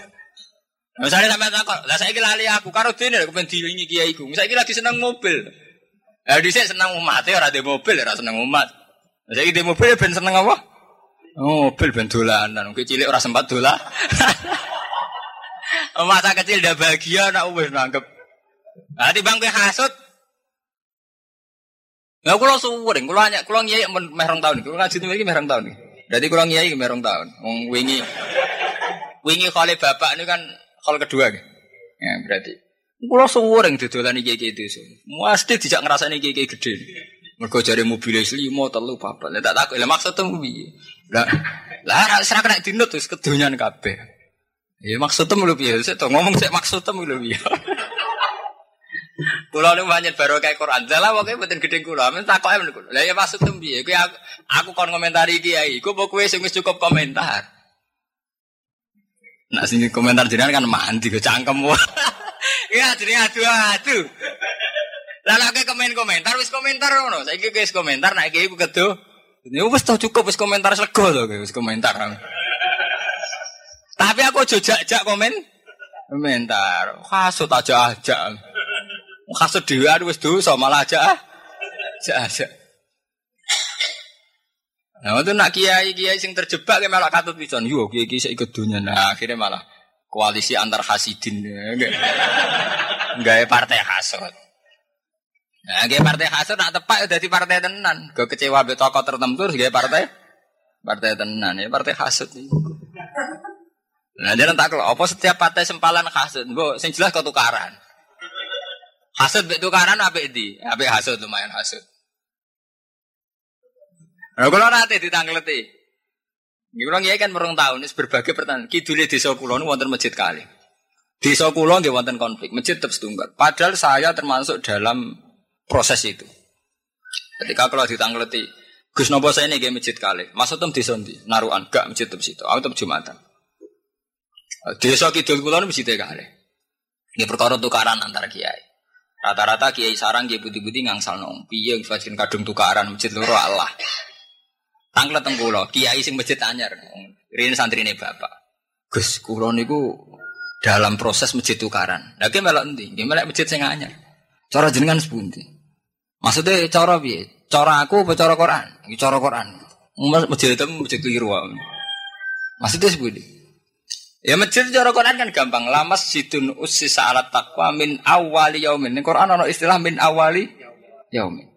Misalnya sampai takut, lah saya lali aku karo dene aku pengen dilingi kiai iku. Saya lagi seneng mobil. Eh dhisik seneng umat ya ora di mobil ora seneng umat. Saya di mobil ben seneng apa? Oh, mobil ben dolanan. Kowe cilik ora sempat dolan. <laughs> Masa kecil udah bahagia nak wis nangkep. Nah, bang kowe hasut. Nah, kula suwering, kula hanya kula ngiyai meh rong tahun. Kula ngaji iki meh rong tahun. Berarti kula ngiyai meh rong tahun. Wong wingi wingi kali bapak ini kan kali kedua. Ya, berarti kula suwering dodolan iki iki itu. Mesti dijak ngrasani iki iki gede. Mergo jare mobil limo telu papat. Lah tak takut, lah maksudnya piye? Lah lah serah kena dinut terus kedonyan kabeh. Ya maksudnya mulu piye? Saya tuh ngomong saya maksudnya mulu piye. Kula nu banyak baru kayak Quran. Lah pokoke mboten gedhe kula. Men takoke men kula. Lah ya maksudnya piye? Kuwi aku, aku kon komentari kiai. Iku apa kowe sing wis cukup komentar? Nah sing komentar jenengan kan mandi ke cangkem. <laughs> ya jadi adu-adu. Lah lagi komen komentar wis komentar ngono. Saiki wis komentar nek iki ku kedo. Ini wis tau cukup wis komentar sego to wis komentar. Tapi aku jojak-jak komen komentar. Kasut aja aja. Kasut dhewe wis dosa malah aja. Aja aja. Nah, itu nak kiai kiai sing terjebak kayak malah katut pisan. Yo kiai kiai saya ikut dunia. Nah, akhirnya malah koalisi antar hasidin. Enggak partai hasut. Nah, gaya partai hasut nak tepak udah di partai tenan. Gue kecewa be tokoh tertentu terus gaya partai partai tenan ya partai hasut. Nah, jangan tak kalau apa setiap partai sempalan hasut, gue sing jelas kau tukaran. Hasut be tukaran apa di? Apa hasut lumayan hasut. Nah, kalau nanti ditangkleti. Ini kalau kan merong tahun, ini berbagai pertanyaan. Kidulnya desa kulon wonten masjid kali. Desa kulon dia wonten konflik, masjid tetap setunggal. Padahal saya termasuk dalam proses itu. Ketika kalau ditangleti, Gus Nopo saya ini game masjid kali, masuk tem di sondi, naruhan, gak masjid tem situ, aku tem jumatan. Desa kidul kulon masjid kali. Ini perkara tukaran antara kiai. Rata-rata kiai sarang kiai putih-putih ngangsal nong, piye yang kadung tukaran masjid loro Allah. Tanglet tengkulo, kiai sing masjid anyar, ini santri ini bapak. Gus kulon itu dalam proses masjid tukaran. Lagi melok nanti, gimana masjid sing anyar. Cara jenengan sepundi. Maksudnya cara piye? Cara aku apa cara Quran? Iki cara Quran. Masjid itu masjid keliru. Maksudnya seperti Ya masjid cara Quran kan gampang. Lamas sidun ussisa alat takwa min awali yaumin. Ini Quran ada istilah min awali yaumin.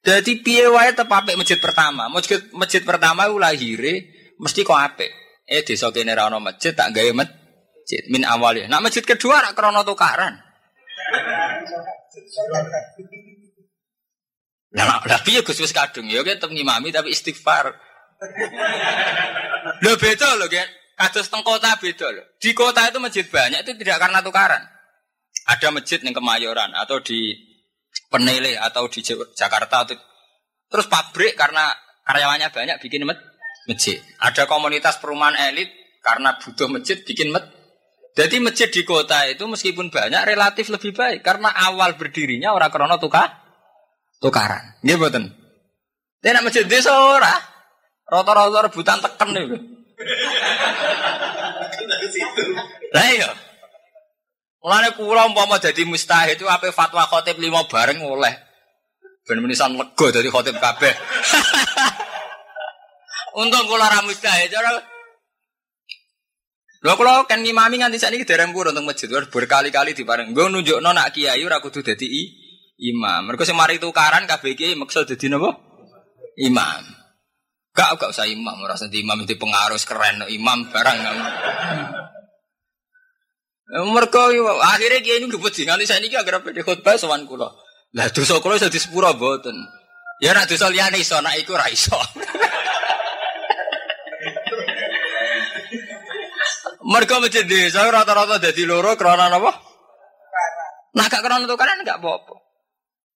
Jadi piye wae tetep masjid pertama. Masjid masjid pertama ku lahire mesti kok apik. Eh desa kene ra masjid tak gawe masjid min awali. Nah masjid kedua rak krana tukaran. Lah lah piye Gus wis kadung ya tetep ngimami tapi istighfar. Lho beda lho kan. Kados teng kota beda lho. Di kota itu masjid banyak itu tidak karena tukaran. Ada masjid yang Kemayoran atau di Penele atau di Jakarta atau terus pabrik karena karyawannya banyak bikin masjid. Ada komunitas perumahan elit karena butuh masjid bikin masjid. Jadi masjid di kota itu meskipun banyak relatif lebih baik karena awal berdirinya orang krono tukar tukaran. Nggih mboten. Dia nak masjid desa ora. Rata-rata rebutan teken niku. Lah iya. Mulane kula umpama dadi mustahid itu ape fatwa khotib lima bareng oleh. Ben menisan lega dari khotib kabeh. <laughs> Untung kula ra mustahid cara Lho kula kan ngimami nganti sakniki dereng purun teng masjid berkali-kali dipareng. Nggo nunjukno nak kiai ora kudu dadi imam. Mereka sing mari tukaran KBG maksud dadi napa? Imam. Gak gak usah imam, ora usah imam itu pengaruh keren imam barang. Mereka akhirnya kiai ini ngebut sih nganti saya ini agar di khutbah sowan kulo. Lah dosa kulo jadi sepura boten. Ya nak dosa liane iso nak iku ra iso. Mereka masjid desa rata-rata jadi loro kerana apa? Nah gak kerana tukaran gak apa-apa.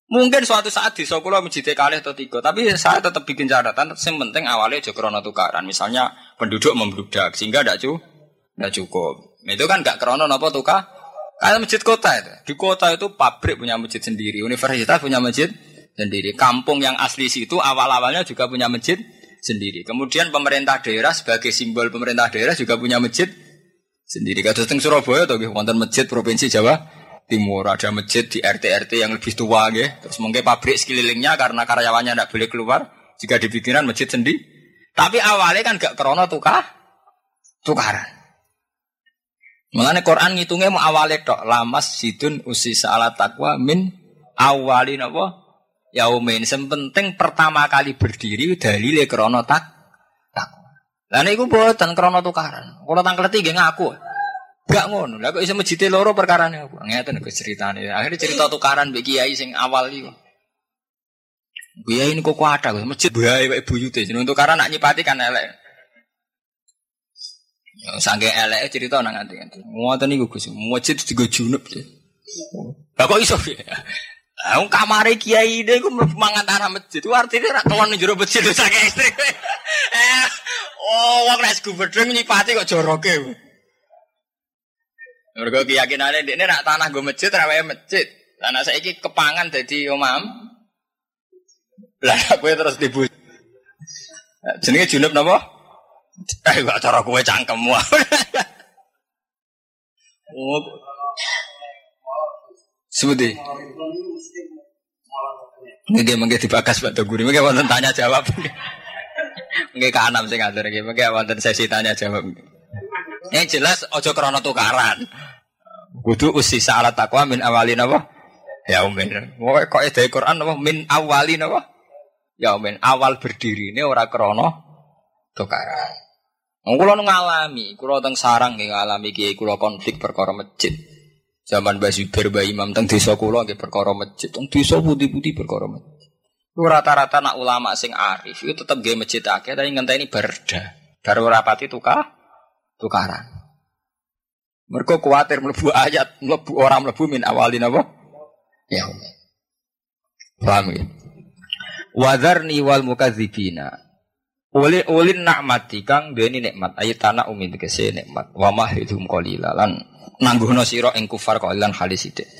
Mungkin suatu saat di sekolah masjid kali atau tiga, tapi saya tetap bikin catatan. Yang penting awalnya aja tukaran. Misalnya penduduk membludak sehingga tidak cukup, tidak cukup. Itu kan gak krono nopo tukar. Kayak masjid kota itu. Di kota itu pabrik punya masjid sendiri, universitas punya masjid sendiri. Kampung yang asli situ awal-awalnya juga punya masjid sendiri. Kemudian pemerintah daerah sebagai simbol pemerintah daerah juga punya masjid sendiri. Kados teng Surabaya atau wonten masjid provinsi Jawa Timur ada masjid di RT-RT yang lebih tua nggih. Terus mungkin pabrik sekelilingnya karena karyawannya tidak boleh keluar jika dibikinan masjid sendiri. Tapi awalnya kan gak krono tukar tukaran. Mengenai Quran ngitungnya mau awalnya tok lamas sidun usi ala takwa min awalin apa yaumin. Sepenting pertama kali berdiri dalile krono tak takwa. Lah niku boten krono tukaran. Kalau tanggal tiga ngaku. Gak ngono. Lah kok masjid loro perkara nih aku. Ngeten iku ceritane. Akhirnya cerita tukaran mbek kiai sing awal iku. Ini kok kuat masjid bae wae buyute. Jeneng tukaran nak nyipati kan elek. Sangke elek cerita nang nganti nganti. Ngoten niku Gus, masjid digo junub ya. Lah kok iso ya? <laughs> Lah kamare kiai ini gue mangan tanah masjid. Itu artinya ra kelon ning jero masjid saking istri. <laughs> Oh, wong nek gubernur nyipati kok joroke. Mergo keyakinane ini nak tanah gue masjid ra masjid. Tanah saiki kepangan dadi omam. Lah <laughs> kowe terus dibu. Jenenge junub napa? Eh gak cara kue cangkemmu. oh. Sebuti. Nggih mengke dibakas Pak Toguri, mengke wonten tanya jawab. Mengke kanam sing ngatur iki, mengke wonten sesi tanya jawab. Yang jelas ojo krana tukaran. Kudu usi salat takwa min awalin apa? Ya umin. Pokoke kok ede Quran apa min awalin apa? Ya umin. Awal berdiri ini ora krana tukaran. Kulo ngalami, kulo teng sarang nggih ngalami kiai kulo konflik perkara masjid. Zaman Mbah Zubair Mbah Imam teng desa kulo nggih perkara masjid, teng desa putih-putih perkara masjid. Rata-rata nak ulama sing arif itu tetep nggih masjid akeh tapi ngenteni berda. Baru rapati tukar tukaran. Mereka kuatir melebu ayat, melebu orang melebu min awalin apa? Ya. Paham ya? Wadharni wal mukadzibina Uli ulin nikmati kang deni nikmat. Ayat tanah umin tegese nikmat. Wa mahidum qalila lan nangguhno sira ing kufar qalilan halis sithik.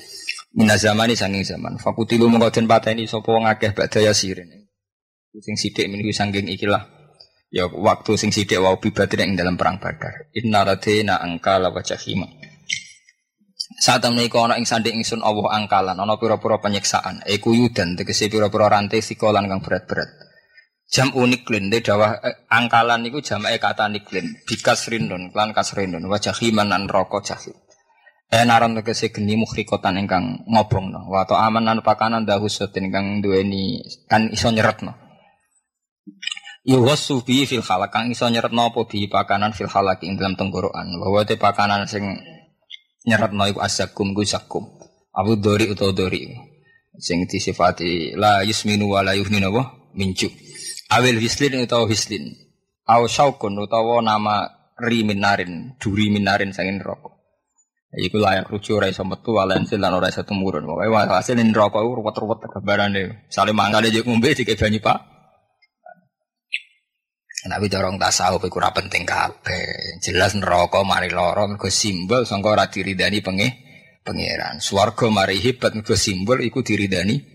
Mina zamani sanging zaman. Fakutilu mengko den pateni sapa wong akeh badaya sirin. Sing sithik meniku sanging ikilah. Ya waktu sing sithik wau bibatin ing dalam perang badar. Inna radina angkala wa jahima. Saat temen iku ana ing sanding ingsun Allah angkalan. Ana pira-pira penyiksaan. E kuyudan tegese pira-pira rantai sikolan kang berat-berat Jam unik lin de dawah eh, angkalan niku e kata niklin bikas rindon klan kasrindon wajah himan nan rokok jahil. Eh naron tegese geni mukhrikotan ingkang ngobongno wa to aman nan pakanan dahusatin ingkang duweni kan iso nyeretno. Yuwasu bi fil khalaq kang iso nyeretno apa bi pakanan fil khalaq ing dalam tenggorokan. Bahwa te pakanan sing nyeretno iku asakum ku sakum. Abu dori utawa dori. Sing disifati la yusminu wa la yuhninu minjuk. Awil hislin utawa hislin. Aw syaukun utawa nama riminarin, duri minarin sangin rokok. Iku layak rujuk ora iso metu walensil lan ora iso tumurun. Pokoke hasil rokok iku ruwet-ruwet gambarane. Sale mangane yo ngombe dike banyu Pak. Tapi dorong tasawuf iku ora penting kabeh. Jelas neraka mari lara mergo simbol sangka ora diridani pengeh pangeran. Swarga mari hebat mergo simbol iku diridani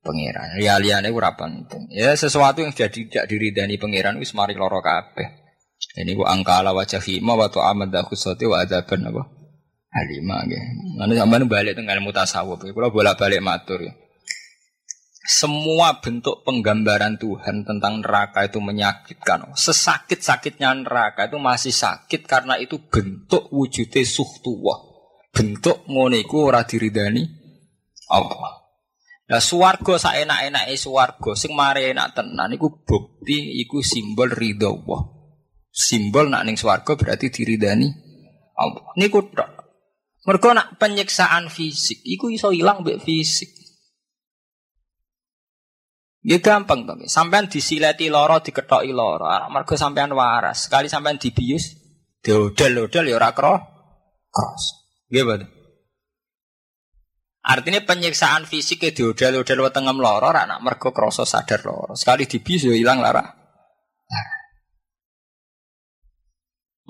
pangeran. Ya liyane ora penting. Ya sesuatu yang sudah tidak diridani pangeran wis mari lara kabeh. Ini ku angkala wajah hima wa amad khusati wa adzaban apa? Halima nggih. Mana sampean balik teng ilmu tasawuf. Bolak-balik matur ya. Semua bentuk penggambaran Tuhan tentang neraka itu menyakitkan. Sesakit-sakitnya neraka itu masih sakit karena itu bentuk wujudnya suhtuwah. Bentuk ngoniku ora diridani Allah. Lah swarga saenak-enake swarga sing mari enak tenan iku bukti iku simbol ridho Allah. Simbol nak ning swarga berarti diridani Allah. Niku tok. Mergo nak penyiksaan fisik iku iso ilang mbek fisik. Ya gampang to. Sampean disileti loro diketoki loro. Mergo sampean waras. Sekali sampean dibius diodel-odel ya ora cross. Nggih, Pak. Artinya penyiksaan fisik ke diodel-odel wetengem loro ora nak mergo krasa sadar loro. Sekali dibius ya ilang lara.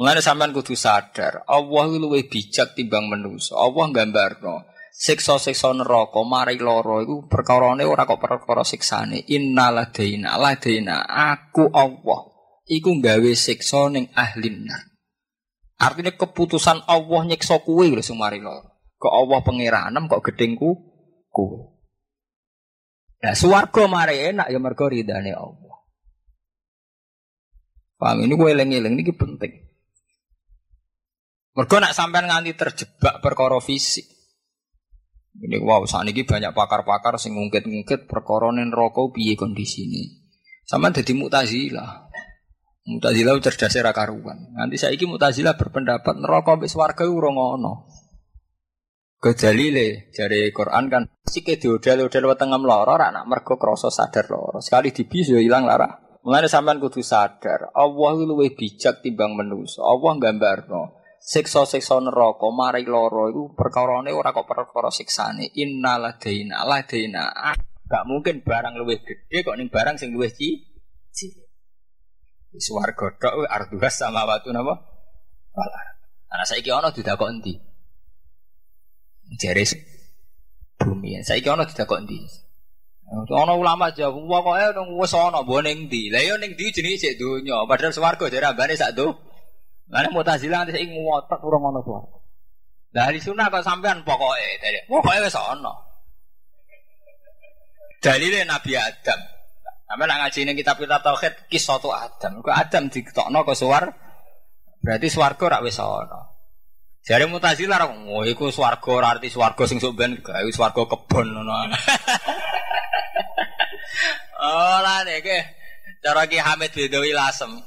Mulane sampean kudu sadar, Allah itu luwih bijak timbang manusa. Allah gambarno siksa-siksa neraka mari lara iku perkarane ora kok perkara siksane. Innaladaina ladaina aku Allah iku gawe siksa ning ahli nar. Artinya keputusan Allah nyiksa kuwe lho mari lara. Kok Allah pangeranem kok gedengku kuwe. Nah, swarga mari enak ya mergo ridane Allah. Paham ini gue eling-eling ini penting. Mergo nak sampean nganti terjebak perkara fisik. Ini wow, saat ini banyak pakar-pakar sing ngungkit-ngungkit perkara neraka piye kondisine. Sama jadi mutazilah. Mutazilah cerdas ra karuan. Nanti saiki mutazilah berpendapat neraka mbek swarga ora ngono. Kedalile dari Quran kan sike diodel-odel wetengem lara ra nak mergo krasa sadar lara. Sekali dibis yo ilang lara. Mulane sampean kudu sadar, Allah luwih bijak timbang manusa. Allah gambarno siksa-siksa neraka mari lara iku perkarane ora kok perkara siksane innaladaina ladaina gak mungkin barang luwih gede kok ning barang sing luwih cilik Swarga tok arduhas sama watu napa? Wala. Ana saiki ana didakok endi? Jere bumi. Saiki ana didakok endi? Ana ulama jawab, pokoke wis ana mbok ning ndi. Lah yo ning ndi jenenge sik donya, padahal swarga jare ambane sak do. Lah nek Mu'tazilah nanti sing ngotot urung ana suara. Lah hari sunah kok sampean pokoke dari pokoke wis ana. Dalile Nabi Adam. Sampe nak ngaji ning kitab kitab tauhid kisah tu Adam. Kok Adam ditokno ke suar berarti swarga rak wis ana. Jare Mu'tazilah ra oh iku swarga ora arti swarga sing sok ben gawe swarga kebon ngono. <laughs> Oh lah nek cara Ki Hamid Bedawi Lasem.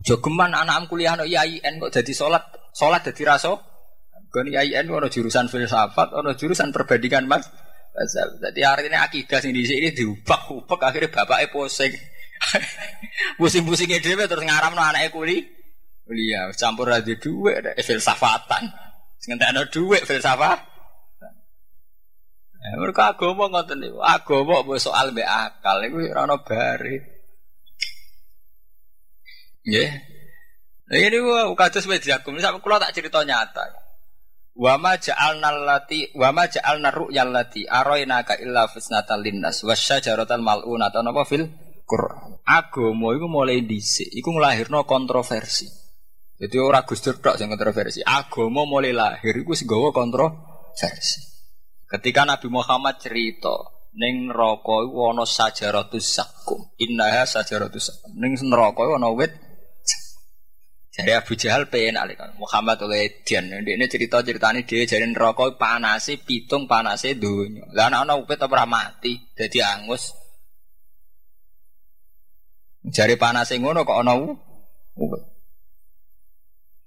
Jogeman anak kuliah no IAIN kok jadi sholat sholat jadi raso. Kan IAIN ono jurusan filsafat, ono jurusan perbandingan mas. Jadi ini akidah sing di sini diubah-ubah akhirnya bapaknya pusing. <laughs> Pusing-pusingnya dia terus ngaram no anaknya kuliah. Kuliah campur aja duit ada filsafatan. Sing ada duit filsafat. Eh, mereka agama ngoten niku. Agama mbok soal mbek akal iku ora ono bare. Ya. Nah, ini gua kados wis diakum. Sampe kula tak cerita nyata. Wa ma ja'alna allati wa ma ja'alna ru'yal lati ka illa fitnatal linnas wasyajaratal mal'unata napa fil Quran. Agama iku mulai dhisik iku nglahirno kontroversi. Jadi ora Gus Dur tok sing kontroversi. Agama mulai lahir iku sing gawa kontroversi. Ketika Nabi Muhammad cerita ning neraka iku ana sajaratus zakum. Innaha sajaratus zakum. Ning neraka ana wit dari Abu Jahal pengen alikan Muhammad oleh Dian. Ini cerita ceritanya dia jadi neraka panasi pitung panasi dunia. Lah anak upet apa mati jadi angus. Jari panasi ngono kok ana upet.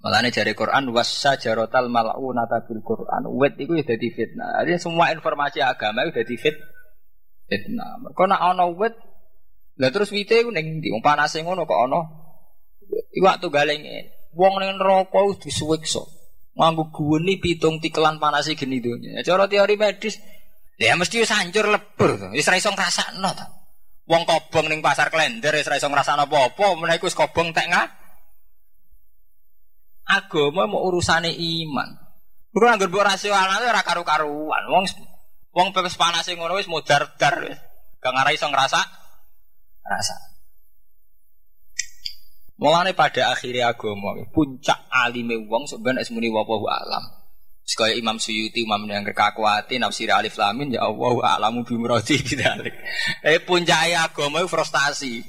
Malahnya jari Quran wasa jarotal nata bil Quran. Wet itu ya jadi fitnah. Jadi semua informasi agama itu jadi fit fitnah. Mereka nak ana wet. Lah terus wite iku ning ndi panase ngono kok ana Iwak tuh galengin. Wong ning neraka wis disuwiksa. Nganggo guweni pitung tikelan panasi geni donya. Cara teori medis ya mesti hancur lebur to. Wis ra iso ngrasakno to. Wong kobong ning pasar klender wis ra apa-apa, menawa iku wis kobong tek ngah. Agama mau urusane iman. Kuwi anggere mbok rasional ora karu-karuan. Wong wong pepes panase ngono wis modar-dar wis. Gak ngarai iso ngrasa rasa. Mulane pada akhirnya agama puncak alime wong sebenarnya esmuni wawahu alam. Sekaya Imam Suyuti, Imam yang kekakuati, nafsir alif lamin, ya Allah alamu bimroti bidalik. Eh puncak agama frustasi.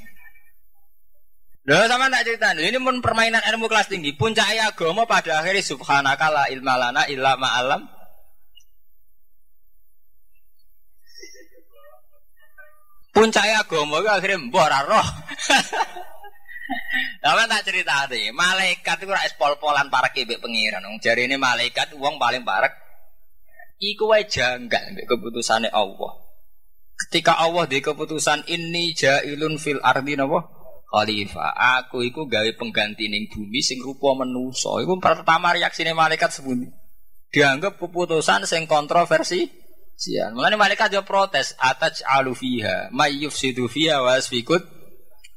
Loh sama nak cerita ini pun permainan ilmu kelas tinggi. Puncak agama pada akhirnya subhanaka la ilma lana illa ma'alam. Puncak agama itu akhirnya mbok roh. <laughs> Tapi tak cerita deh, malaikat itu rais pol-polan para kebek pengiran. Jari ini malaikat uang paling parek. Iku wae janggal keputusannya Allah. Ketika Allah di keputusan ini jailun fil ardi napa? Khalifah. Aku iku gawe pengganti ning bumi sing rupa menusa. Iku pertama reaksine malaikat sebundi. Dianggap keputusan sing kontroversi. Sian. Mulane malaikat yo protes, ataj alu fiha, may yufsidu fiha wa asfikut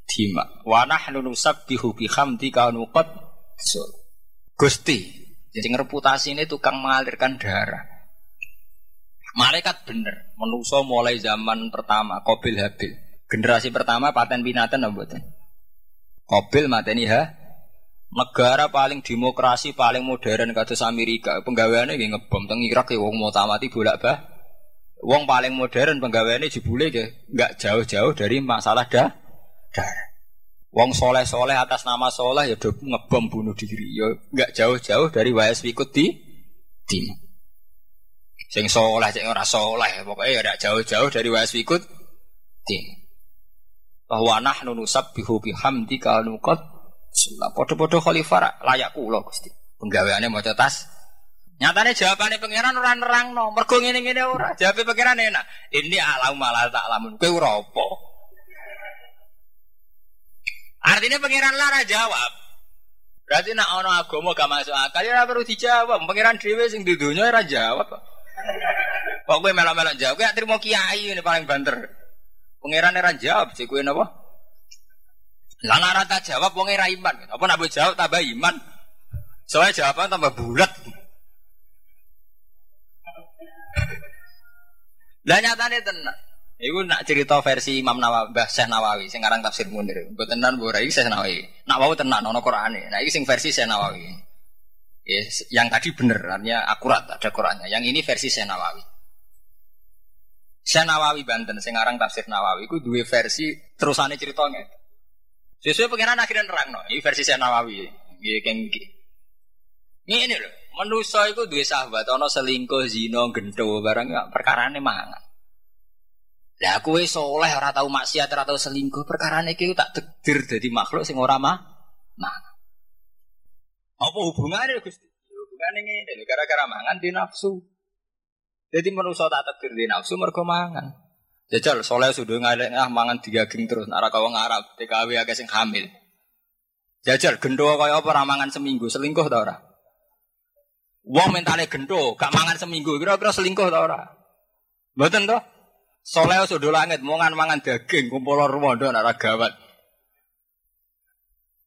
dima. Wa nahnu nusabbihu bihamdika nuqad Gusti, jadi reputasi ini tukang mengalirkan darah. Malaikat bener, menuso mulai zaman pertama, Kobil Habil. Generasi pertama paten binatan apa? Kobil mateni ha. Negara paling demokrasi paling modern kados Amerika, penggaweane nggih ngebom teng Irak ya wong mau tamati bolak bah. Wong paling modern penggaweane jebule nggih enggak jauh-jauh dari masalah dah. Darah. Wong soleh-soleh atas nama soleh ya do ngebom bunuh diri. Ya enggak jauh-jauh dari wayas ikut di tim. Sing soleh, sing ora soleh, pokoknya ya enggak jauh-jauh dari wayas ikut tim. Bahwa nahnu nusabbihu bihamdika nuqad sulah podo-podo khalifah layak kula Gusti. Penggaweane maca tas. Nyatane jawabane pangeran ora nerangno. Mergo ngene-ngene ora. Jawabe pangeran enak. Ini alam malah tak lamun. Kowe ora apa? Artinya pangeran lara jawab. Berarti nak ono agama gak masuk akal ya perlu dijawab. Pangeran dhewe sing di dunia ora jawab. Kok kowe melok-melok jawab, kowe terima kiai ini paling banter. Pangeran ora jawab, sik kowe napa? Lah lara tak jawab wong iman. Apa nak jawab tambah iman? Soalnya jawaban tambah bulat. Lah nyatane tenan. Iku nak cerita versi Imam Nawawi, Mbah Syekh Nawawi sing aran tafsir Munir. Mbok tenan ora iki Syekh Nawawi. Nak wau tenan ana Qur'ane. Nah iki sing versi Syekh Nawawi. Yes, yang tadi bener artinya akurat ada Qur'annya. Yang ini versi Syekh Nawawi. Syekh Nawawi Banten sing aran tafsir Nawawi iku duwe versi terusane ceritanya. Sesuai pengiran akhirnya nerang no. Ini versi Syekh Nawawi. Nggih keng Ini lho, manusa iku duwe sahabat ana selingkuh, zina, gento barang perkara ini mangan. Lah kowe soleh ora tau maksiat ora tau selingkuh perkara iki tak tegdir dadi makhluk sing ora mah nah. Apa hubungannya Gusti? Ya, hubungannya ngene gara-gara mangan di nafsu. Jadi manusia tak tegdir di nafsu mergo mangan. Jajal soleh sudah ngalek ah mangan digaging terus ora kau ngarap TKW agak sing hamil. Jajal gendo kaya apa ramangan seminggu selingkuh ta ora? Wong mentale gendo gak mangan seminggu kira-kira selingkuh ta ora? Mboten toh? Soleh sudah langit, mangan mangan daging, kumpul rumondo nak gawat.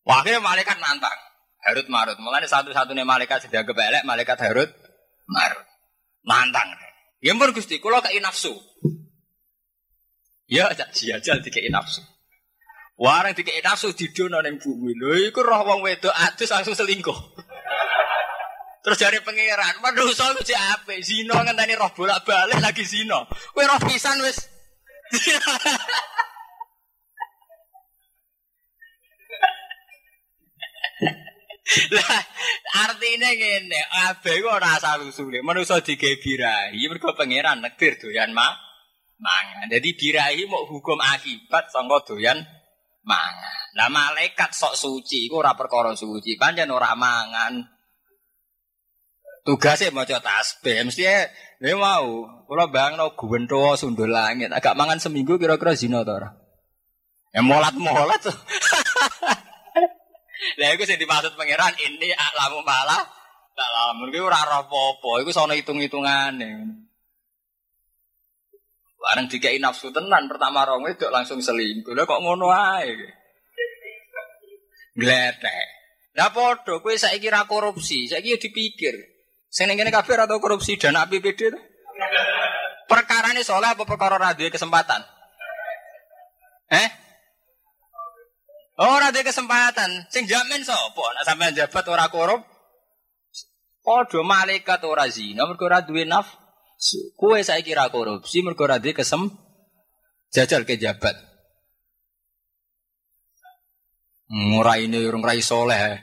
Wakil malaikat nantang, Harut Marut. Mulane satu-satunya malaikat sudah kebelek, malaikat Harut Marut. Nantang. Ya mpun Gusti, kula kei nafsu. Ya cak jajal dikei nafsu. Warang dikei nafsu didono ning bumi. Lho iku roh wong wedok adus langsung selingkuh. Terus dari pangeran, manusa iku cek apik, zina ngenteni roh bolak-balik lagi zina. Kowe roh pisan wis. <laughs> Lah artine ngene, abe kok ora asal usule. Manusa digawe birahi pangeran nektir doyan mah mangan. Jadi birahi mau hukum akibat sangka doyan mangan. Lah malaikat sok suci iku ora perkara suci, pancen ora mangan. Tugasnya mau coba tasbih, mesti ya, ini mau. Kalau bang no guwento sundul langit, agak mangan seminggu kira-kira zina tuh orang. Ya molat molat tuh. <laughs> Lah itu sih dimaksud pangeran ini alamu malah tak lamun kuwi ora apa-apa, iku sono hitung-hitungane. Bareng dikai nafsu tenan pertama rong itu langsung selingkuh. Lah kok ngono ae. Gletek. Lah padha kowe saiki ra korupsi, saiki yo dipikir. Sing ngene kabeh atau korupsi dana APBD itu. Perkara ini soalnya apa perkara radio kesempatan? Eh? Oh, radio kesempatan. Sing jamin sapa? Nek sampean jabat ora korup. Padha malaikat ora zina mergo ora duwe naf. Kowe saiki ra korupsi mergo ora duwe kesem jajal ke jabat. Ngurai ini urung rai soleh.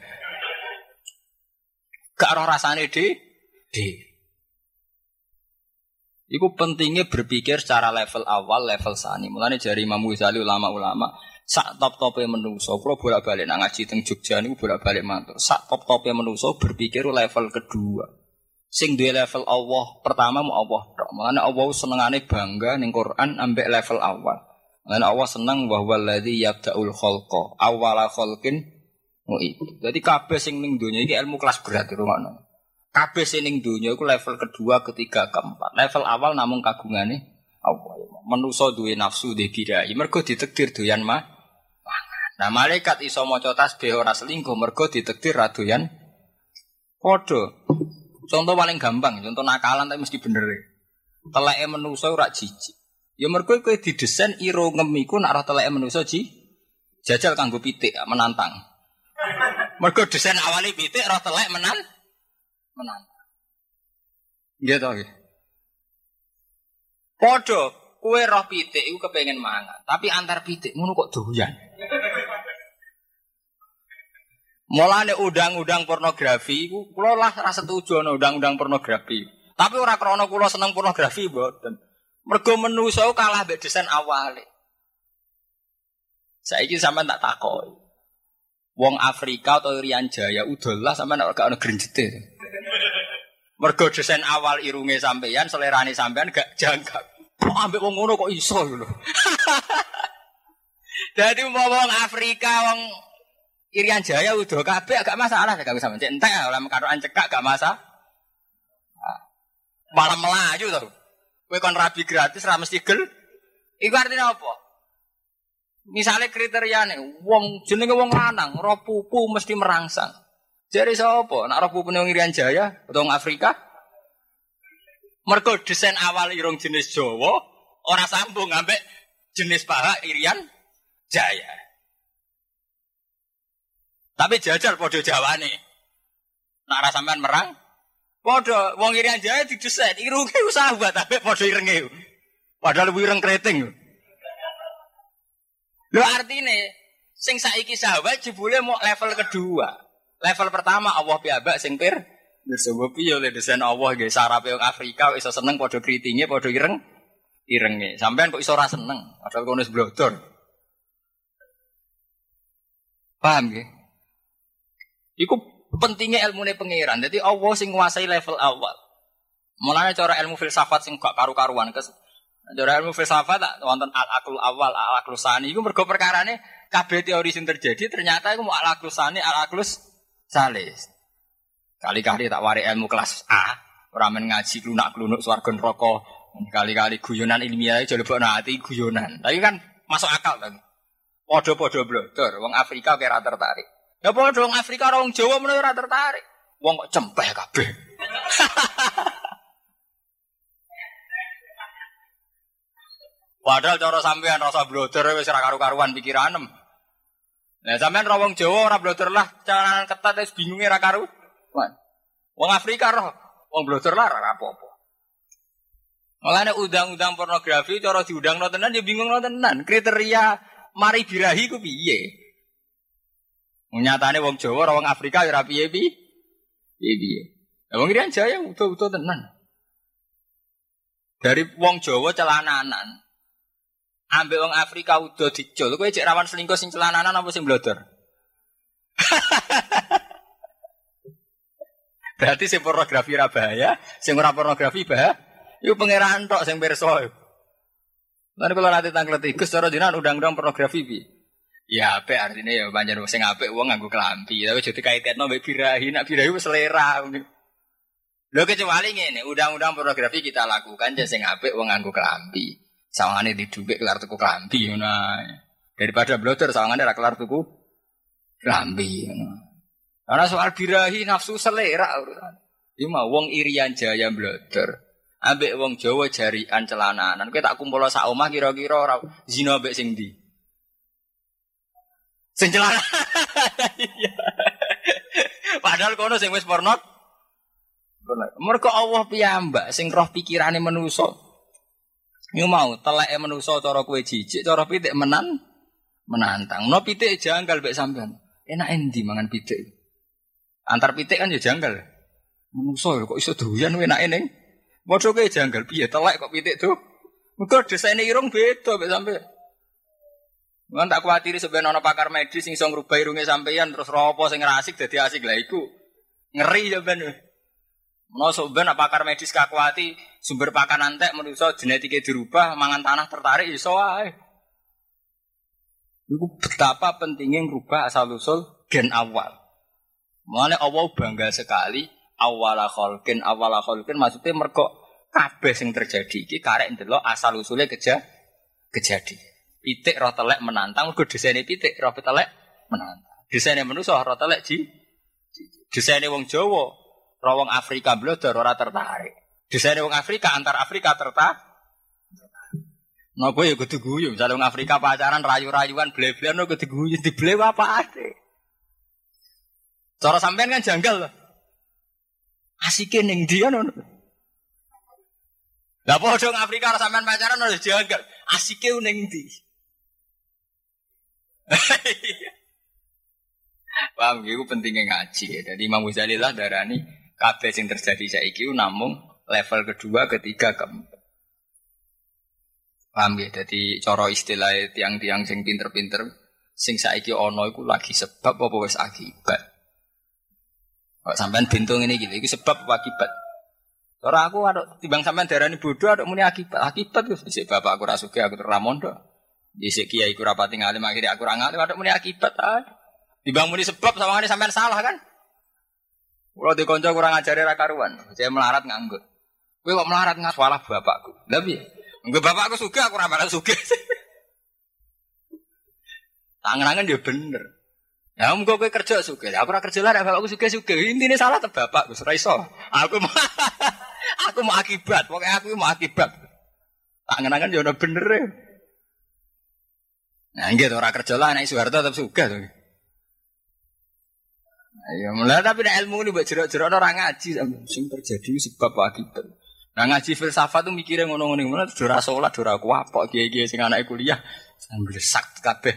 Gak roh rasane deh. D. Iku pentingnya berpikir secara level awal, level sani. Mulane jari Imam Ghazali ulama-ulama sak top topnya menungso, kalau bolak balik nang ngaji teng Jogja niku bolak balik mantur. Sak top topnya menungso berpikir level kedua. Sing duwe level Allah pertama mau Allah tok. Mulane Allah senengane bangga ning Quran ambek level awal. Mulane Allah seneng bahwa ladzi yabdaul awala khalqin mu'id. Jadi kabeh sing ning donya iki ilmu kelas berat rumahno. Kabeh sing ning donya iku level kedua, ketiga, keempat. Level awal namung kagungane Allah. Menusa duwe nafsu dhe birahi mergo ditakdir doyan mah Nah malaikat iso maca tasbih ora selingkuh mergo ditakdir radoyan padha. Contoh paling gampang, contoh nakalan tapi mesti bener. Teleke menungso ora jijik. Ya mergo kowe didesain iro ngemiku nak ora teleke menungso ji jajal kanggo pitik menantang. Mergo desain awali pitik ora telek menan menantang. Iya toh nggih. Padha kowe roh pitik iku kepengen mangan, tapi antar pitik ngono kok doyan. Mulane undang-undang pornografi iku kula lah ra setuju ana undang-undang pornografi. Tapi ora krana kula seneng pornografi mboten. Mergo menungso kalah mbek desain awale. Saiki sampean tak takoki. Wong Afrika atau Irian Jaya udolah sampean ora gak ono grenjete. Mergo desain awal irunge sampeyan, selerane sampean gak jangkak. Kok ambek wong ngono kok iso lho. <laughs> Mau wong Afrika, wong Irian Jaya udah kabeh agak masalah gak bisa mencet entek oleh karo cekak gak masalah. Malah melaju tuh. Kowe kon rabi gratis ra mesti gel. Iku artinya apa? Misalnya kriteriane wong jenenge wong lanang, roh pupu mesti merangsang. Jadi sapa? Nak roh pupu Irian Jaya atau Afrika? Mergo desain awal irung jenis Jawa ora sambung ambek jenis paha Irian Jaya. Tapi jajal podo jawane. Nak rasa sampean merang, podo wong irian jaya didesain, irunge usaha buat tapi podo irenge. Padahal lebih ireng keriting. Lo artinya, sing saiki sahabat jebule mau level kedua. Level pertama Allah piabak sing pir Sebab piye oleh desain Allah nggih sarape wong Afrika iso seneng padha kritinge padha ireng irenge. Sampean kok iso ora seneng padahal kono wis blodor. Paham nggih? Iku pentingnya ilmu nih pangeran. Jadi Allah sing nguasai level awal. Mulanya cara ilmu filsafat sing gak karu-karuan. Cara ilmu filsafat tak wonten al akul awal, al aklus sani. Iku mergo perkarane kabeh teori sing terjadi ternyata iku al aklus sani, al aklus salis. Kali-kali tak wari ilmu kelas A, ramen ngaji klunak klunuk swarga neraka. Kali-kali guyonan ilmiah jadi lebokno ati guyonan. Tapi kan masuk akal kan. Podo-podo blodor, wong Afrika kira tertarik. Ya padha wong Afrika orang Jawa menurut ora tertarik. Wong kok cempeh kabeh. <laughs> Padahal cara sampean rasa bloder wis ora karu-karuan pikiranem. Nah sampean ra wong Jawa ora bloder lah, calanan ketat wis bingunge ra karu. Wong Afrika roh, wong bloder lah ora apa-apa. Mulane undang-undang pornografi cara diundang tenan ya bingung tenan. Kriteria mari birahi ku piye? Nyatane wong Jawa wong Afrika ya ora piye piye. Piye Ya wong Irian Jaya utuh-utuh tenan. Dari wong Jawa celananan. Ambek wong Afrika udah dicul. Kowe cek rawan selingkuh sing celananan apa sing blodor? <laughs> Berarti sing pornografi ora bahaya, sing ora pornografi bahaya. Iku pangeran tok sing pirsa. Lan kula nanti tanglet Gus cara jenengan undang-undang pornografi piye? Ya apik artinya ya banyak sing apik wong nganggo kelampi. Tapi jadi kaitetno mbek birahi, nak birahi selera. Lho kecuali ngene, undang-undang pornografi kita lakukan jadi sing apik wong nganggo kelampi. Sawangane didubik kelar tuku kelampi ngono. Daripada bloter sawangane ra kelar tuku kelampi ngono. Karena soal birahi nafsu selera urusan. Wong Irian Jaya bloter. Ambek wong Jawa jarian celananan. Kowe tak kumpul sak omah kira-kira ora zina ambek sing ndi? Sing celana. Padahal kono sing wis porno. Mergo Allah piyambak sing roh pikirane manusa. Yo mau teleke manusa cara kowe jijik, cara pitik menan menantang. No pitik janggal mek sampean. Enak endi mangan pitik? Antar pitik kan ya janggal. Manusa kok iso doyan enake ning Modho kayak janggal piye telek kok pitik tuh. Mergo desainnya irung beda mek sampe. Mun tak kuatiri sebenarnya ono pakar medis sing iso ngrubah irunge sampeyan terus ropo sing rasik dadi asik lah iku. Ngeri ya ben. Mau sebenarnya pakar medis kakuati sumber pakan antek manusia genetiknya dirubah mangan tanah tertarik iso ae. Betapa pentingnya ngerubah asal usul gen awal. Mulane Allah bangga sekali awala kholkin awala kholkin maksudnya mergo kabeh sing terjadi iki karek ndelok asal usulnya keja kejadi. Pitik roh telek menantang mergo desaine pitik roh telek menantang. Desaine manusa roh telek ji desaine wong Jawa roh wong Afrika blodor ora tertarik. Desaine wong Afrika antar Afrika tertarik. Napa ya kudu guyu, misalnya wong Afrika pacaran rayu-rayuan ble-blean kudu guyu dible apa ade. Cara sampean kan janggal loh. Asike ning ndi ngono. Lah padha wong Afrika sampean pacaran ora janggal. Asike ning ndi. Paham iku pentingnya ngaji ya. Jadi Imam Ghazali lah darani kabeh sing terjadi saiki namung level kedua, ketiga, keempat. Paham ya? Jadi cara istilah tiang-tiang sing pinter-pinter sing saiki ono iku lagi sebab apa wis akibat. Kok sampean bintung ini gitu, itu sebab apa akibat? Cara aku ada timbang sampean darani bodoh ada muni akibat. Akibat wis bapak aku ra sugih aku teramondo. Dhisik kiai ku rapati ngalim akhirnya aku ra ngalim ada muni akibat. Timbang muni sebab sama ini sampean salah kan? Kalau di konco kurang ajari ra karuan, saya melarat nganggur. Kowe kok melarat nggak salah bapakku. Lah piye? Enggak bapakku suka, aku ra malah suka. <laughs> Tangan-tangan dia bener. Ya om gue kerja suka, aku ora kerja lah, bapakku suka suka. Intinya salah te bapak, gue iso. Aku mau, <laughs> aku mau akibat, pokoknya aku mau akibat. Tangan-tangan dia udah bener ya. Nah, gitu orang kerja lah, anak Soeharto tetap suka tuh. Ya mulai tapi nek ilmu ini buat jerok-jerok orang ngaji sing terjadi sebab akibat. Nah ngaji filsafat tuh mikirnya ngono-ngono ngono dora salat dora kuapok kiai-kiai sing anake kuliah sambil sak kabeh.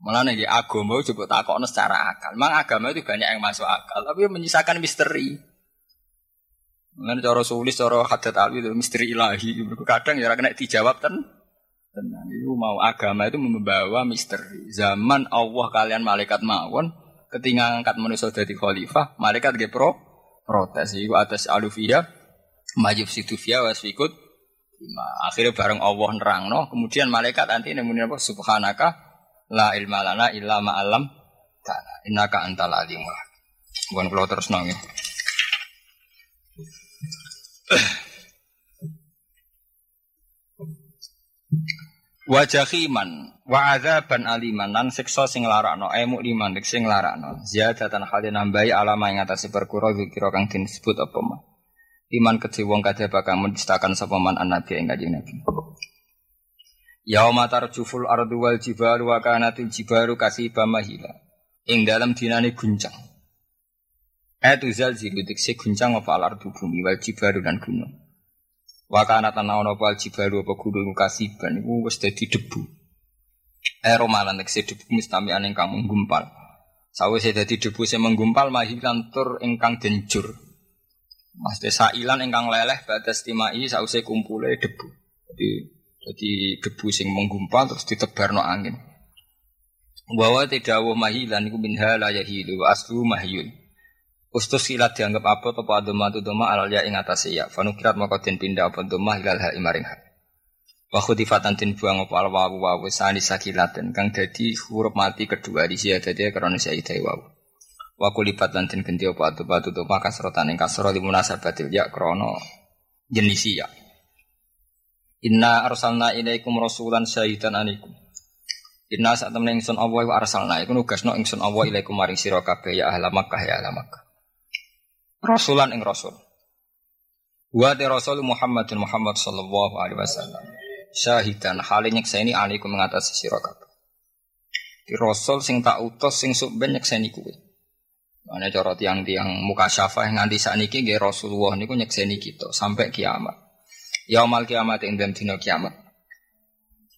Malah nih agama coba takokno secara akal. Memang agama itu banyak yang masuk akal, tapi menyisakan misteri. Mengenai cara sulis, cara hadat alwi itu misteri ilahi. Kadang ya kena dijawab ten. Tenang, itu mau agama itu membawa misteri. Zaman Allah kalian malaikat mawon, ketika angkat manusia jadi khalifah, malaikat ge pro protes. Iku atas alufiyah, majib situfiyah wasfikut. Akhirnya bareng Allah nerangno, kemudian malaikat nanti nemuin apa? Subhanaka la ilma lana illa ma'alam ta'ala. Innaka antal alim. Bukan kalau terus nangis. Wajahiman wa adzaban aliman lan siksa sing larakno emu liman sing larakno ziyadatan hale nambahi alama ing atase perkara zikira kang disebut apa mah iman kedhe wong kadhe bakal mendistakan sapa man annabi ing kanjeng nabi. Yauma tarjuful ardu wal jibalu wa kanatil jibaru kasiba mahila. Ing dalam dinane guncang. Atu zalzilu dikse guncang apa al ardu bumi wal jibaru dan gunung Wakana tanah ono pal jibalu apa gunung kasiban iku wis dadi debu. Ero malan nek debu mustami ane ingkang menggumpal. Sawise dadi debu sing menggumpal mahilan tur ingkang denjur. Mas sailan ingkang leleh batas timai sause kumpule debu. Jadi jadi debu sing menggumpal terus ditebarno angin. Bahwa tidak wa mahilan iku minha la aslu mahyun. Ustus silat dianggap apa apa doma tu doma alal ya ing atas ya. Fanukirat maka den pindah apa doma hilal ha imaring ha. Wa khudifatan tin buang apa al wawu wawu sani sakilaten kang dadi huruf mati kedua di sia dadi krana saidai wawu. Wa kulipat lan den apa atu batu doma kasrotan ing kasro di munasabatil ya krana jenis ya. Inna arsalna ilaikum rasulan syahidan anikum. Inna saat temen ingsun Allah arsalna iku nugasno ingsun Allah ilaikum maring sira kabeh ya ahla Makkah ya ahla Makkah. Rasulan ing Rasul. Wa de Rasul Muhammadin Muhammad sallallahu alaihi wasallam. Syahidan hale nyekseni alaikum mengatasi sira kabeh. Di Rasul sing tak utus sing sok ben nyekseni kuwe. Mane cara tiang-tiang muka syafah nganti sakniki nggih Rasulullah niku nyekseni kita sampai kiamat. Yaumal kiamat ing dina kiamat.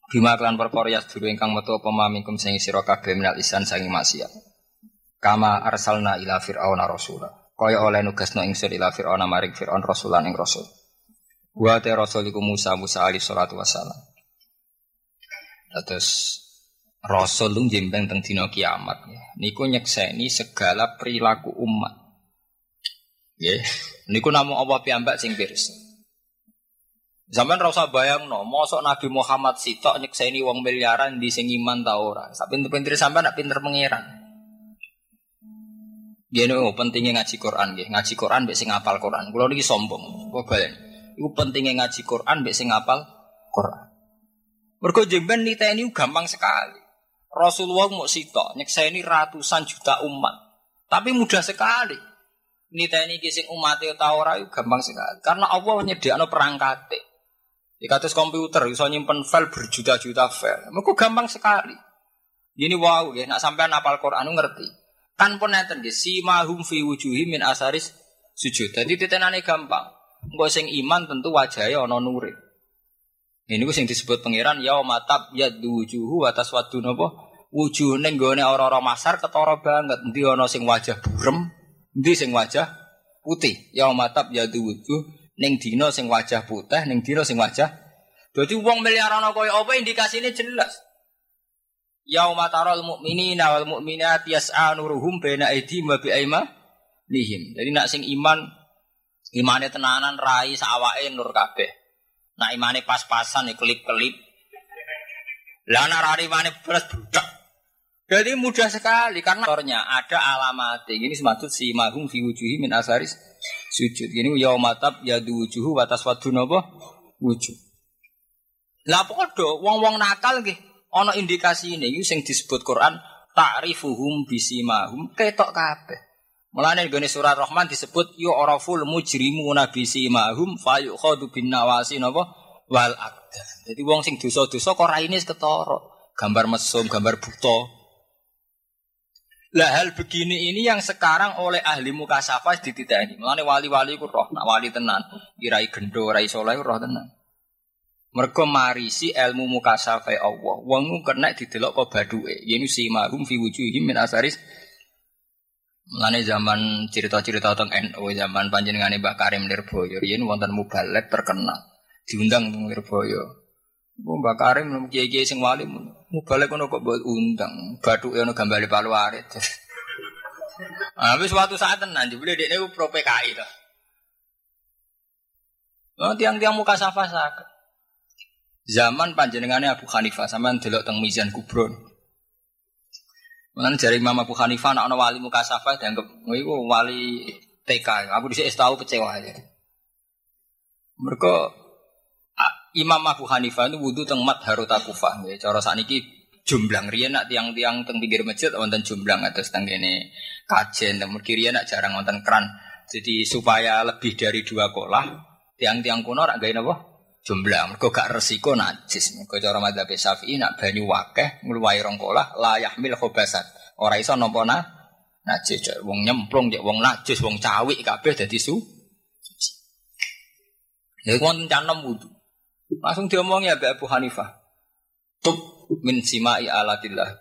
Bima kelan perkara yas dulu ingkang metu apa mamingkum sing sira kabeh minal isan sangi maksiat. Kama arsalna ila fir'auna rasula. Kaya oleh nugasno ingsun ila Fir'aun maring Fir'aun rasulan ing rasul. Wa te rasul iku Musa Musa alaihi salatu wassalam. Terus rasul lu jembeng teng dina kiamat. Niku nyekseni segala perilaku umat. Nggih. Niku namung Allah piyambak sing pirsa. Zaman rasa bayang no, mosok Nabi Muhammad sitok nyekseni wong miliaran di sing iman ta ora. Sak pinter-pinter sampean nak pinter pengiran. Dia nih pentingnya ngaji Quran nggih. Ngaji Quran mbek sing Quran. Kulo niki sombong. Kok balen. Iku pentingnya ngaji Quran mbek sing ngapal Quran. Mergo jemben niteni gampang sekali. Rasulullah mau sitok nyekseni ratusan juta umat. Tapi mudah sekali. Niteni ki sing umat ta ora gampang sekali. Karena Allah nyediakno perangkate. Di katus komputer iso nyimpen file berjuta-juta file. Mergo gampang sekali. Ini wow ya, nak sampai apal Quran ngerti. Kan pun nenten nggih, simahum fi wujuhi min asaris sujud. Dadi titenane gampang. Engko sing iman tentu wajahnya ana nure. Ini sing disebut pangeran ya matab ya wujuhu atas wadu napa? Wujuh ning gone ora-ora masar ketara banget. Endi ana sing wajah burem, endi sing wajah putih. Ya matab ya wujuh ning dina sing wajah putih, ning dina sing wajah. Dadi wong miliaran kaya apa indikasine jelas. Yauma taral mu'minina wal mu'minat yas'a nuruhum baina aydihim wa nihim. Jadi nak sing iman imane tenanan rai sawake nur kabeh. Nak imane pas-pasan ya kelip-kelip. Lah nak rai imane beres budak. Jadi mudah sekali karena ornya ada alamat. Ini semaksud si mahum fi wujuhi min asaris sujud. Ini yaumatab yadu wujuhu watas wadu napa wujud. Lah podo wong-wong nakal nggih Ono indikasi ini sing disebut Quran ta'rifuhum bisimahum ketok kabeh. Mulane gone surat Rahman disebut yu oraful mujrimuna bisimahum fayukhadu bin nawasi napa wal aqdar. Jadi wong sing dosa-dosa kok raine ketara, gambar mesum, gambar buta. Lah hal begini ini yang sekarang oleh ahli mukasafah dititeni. Mulane wali-wali ku roh, nak wali tenan, irai gendo, rai soleh roh tenan. Mergo marisi ilmu mukasafe Allah. Wong kena didelok kok baduke. Si mahum fi wujuhim min asaris Mulane zaman cerita-cerita tentang NU zaman panjenengane Mbak Karim Lirboyo yen wonten mubalek terkenal diundang teng Lirboyo. Mbak Karim kiai-kiai sing wali mubalek kono kok buat undang. Bathuke ono gambale palu arit. Wis <laughs> suatu saat tenan jebule dekne pro PKI to. Oh tiang-tiang muka safa sakit. Zaman panjenengannya Abu Hanifah sama delok teng Mizan Kubron. Mulane jari Imam Abu Hanifah anak ana wali mukasafah dianggap iku wali TK. Aku dhisik tahu kecewa aja. Mereka Imam Abu Hanifah itu wudhu teng mat Haruta Kufah. Ya, cara sakniki jumblang riyen nak tiang-tiang teng pinggir masjid wonten jumblang atas teng kene kajen teng kiri nak jarang wonten keran. Jadi supaya lebih dari dua kolah tiang-tiang kuno rak gawe napa? Jumlah mergo gak resiko najis mergo cara madzhab Syafi'i nak banyu wakeh ngluwahi rong kolah la yahmil khobasat ora iso nampa na najis wong nyemplung cek wong najis wong cawik kabeh dadi su Ya wonten canem wudu. Langsung diomongi ya Abu Hanifah. Tub min simai alatillah.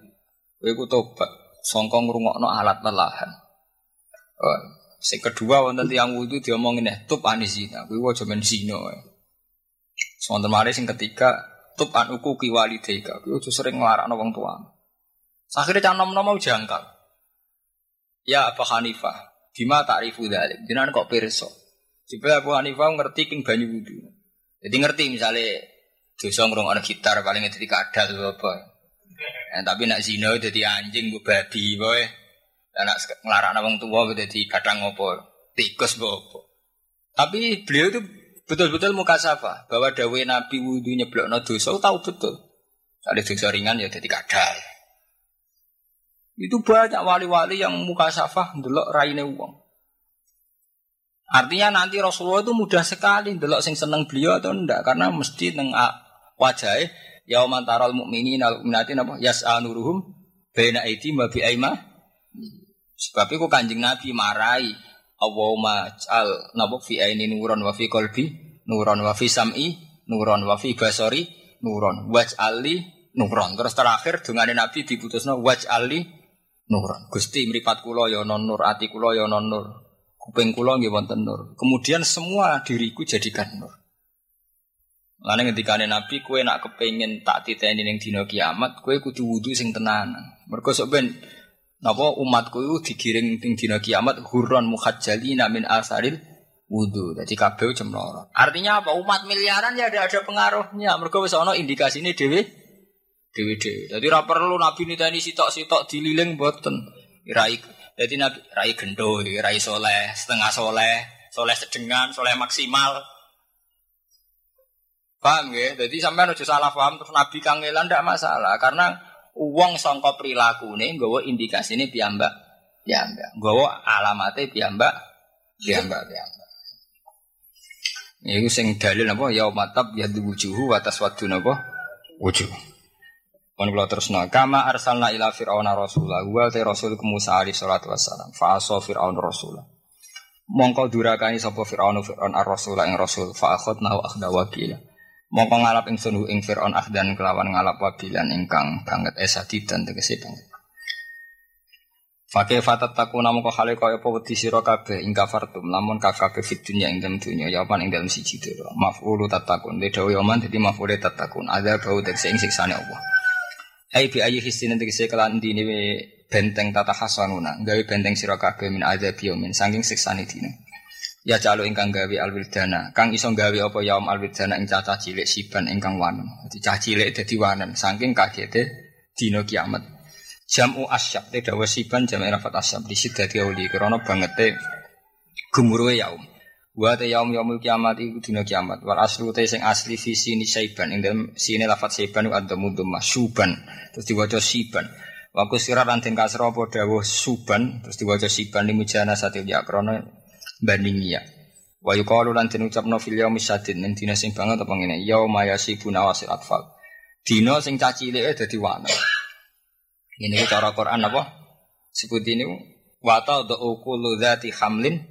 Kowe ku tobat sangka ngrungokno alat lelahan. Oh, sing kedua wonten tiyang wudu diomongin ya tub anisina. Kowe aja men zina. Sementara mari sing ketiga tub an uku ki walidayka. Kuwi sering nglarakno wong tua. Akhirnya cah nom-nom mau jangkal. Ya Abu Hanifah, bima ta'rifu dzalik? Jenengan kok pirsa? Coba Abu Hanifah ngerti king banyu wudu. Jadi ngerti misalnya dosa ngrungokno gitar paling dadi kadal apa. Eh, tapi nak zina dadi anjing bu babi boy. Dan nak nglarakno wong tua dadi kadang ngopo? Tikus bopo. Tapi beliau itu betul-betul muka safa bahwa dawe Nabi wudhu nyeblokno dosa tahu betul. Ada dosa ringan ya jadi kadal. Itu banyak wali-wali yang muka safa ndelok raine wong. Artinya nanti Rasulullah itu mudah sekali ndelok sing seneng beliau atau ndak karena mesti neng wajah yauman taral mukminin al mu'minatin apa yas'anuruhum baina aidi ma bi aima. Sebab itu kanjeng Nabi marai Allahumma al nabuk fi aini nuron wa fi qalbi nuron wa fi sam'i nuron wa fi basari nuron ali nuron terus terakhir dengan Nabi diputusno ali nuron Gusti mripat kula ya non nur ati kula ya non nur kuping kula nggih wonten nur. Kemudian semua diriku jadikan nur. Lalu ketika Nabi kue nak kepengen tak titeni ning dina kiamat, kue kudu wudu sing tenanan. Mergo sok ben napa umatku itu digiring ning dina kiamat hurron muhajjalina min asaril wudu. Jadi kabeh cemloro. Artinya apa? Umat miliaran ya ada ada pengaruhnya. Mergo wis ana indikasine dhewe dewi-dewi. Jadi ora perlu Nabi niteni sitok-sitok dililing boten. Rai jadi Nabi rai gendo, rai soleh, setengah soleh, soleh sedengan, soleh maksimal. Paham ya? Jadi sampai nuju salah paham terus Nabi kangelan tidak masalah karena perilaku ini gue indikasi ini piambak, piambak. Gue alamatnya piambak, piambak, piambak. Ini sing dalil apa? Ya matab ya wujuhu atas waktu napa? Wujuh. Pun kula terusno kama arsalna ila fir'auna rasula wa te rasul ke Musa alaihi salatu wassalam fa fir'aun rasula mongko durakani sapa fir'aun fir'aun ar-rasula ing rasul fa akhadna wa akhda wakila mongko ngalap ing sunu ing fir'aun akhdan kelawan ngalap wabilan ingkang banget esadidan tegese banget. Fakih fatat taku namu kok hale kaya apa wedi sira kabeh ing kafartum lamun kabeh fit dunya ing dalem dunya ya apa ing dalem siji dhewe maf'ulu tatakun de dawa yaman dadi maf'ule tatakun ada bau tegese ing siksane Allah. Ai bi ayi hisin tegese kelan dine benteng tata hasanuna, gawe benteng sira kabeh min adzab yaumin saking siksane dina. Ya calo ingkang gawe alwildana, kang iso gawe apa yaum alwildana ing cacah cilik siban ingkang wanem. Dadi cah cilik dadi wanem saking kagete dina kiamat. Jamu asyab te dawa siban jam rafat asyab di dadi auli krana bangete gemuruhe yaum. Wa ta yaum yaumul kiamat iku dina kiamat. Wal aslu te sing asli fi sini saiban ing dalem sini lafat saiban ada mudum suban. Terus diwaca siban. Wa kusirat lan den kasra apa dawuh suban terus diwaca siban li mujana satil ya krana banding ya. Wa yuqalu lan den ucapno fil yaumi sadid ning dina sing banget apa ngene yauma yasibuna wasil atfal. Dina sing cacilike dadi wana. Ini cara Quran apa? Sebut ini wa ta'u kullu dzati hamlin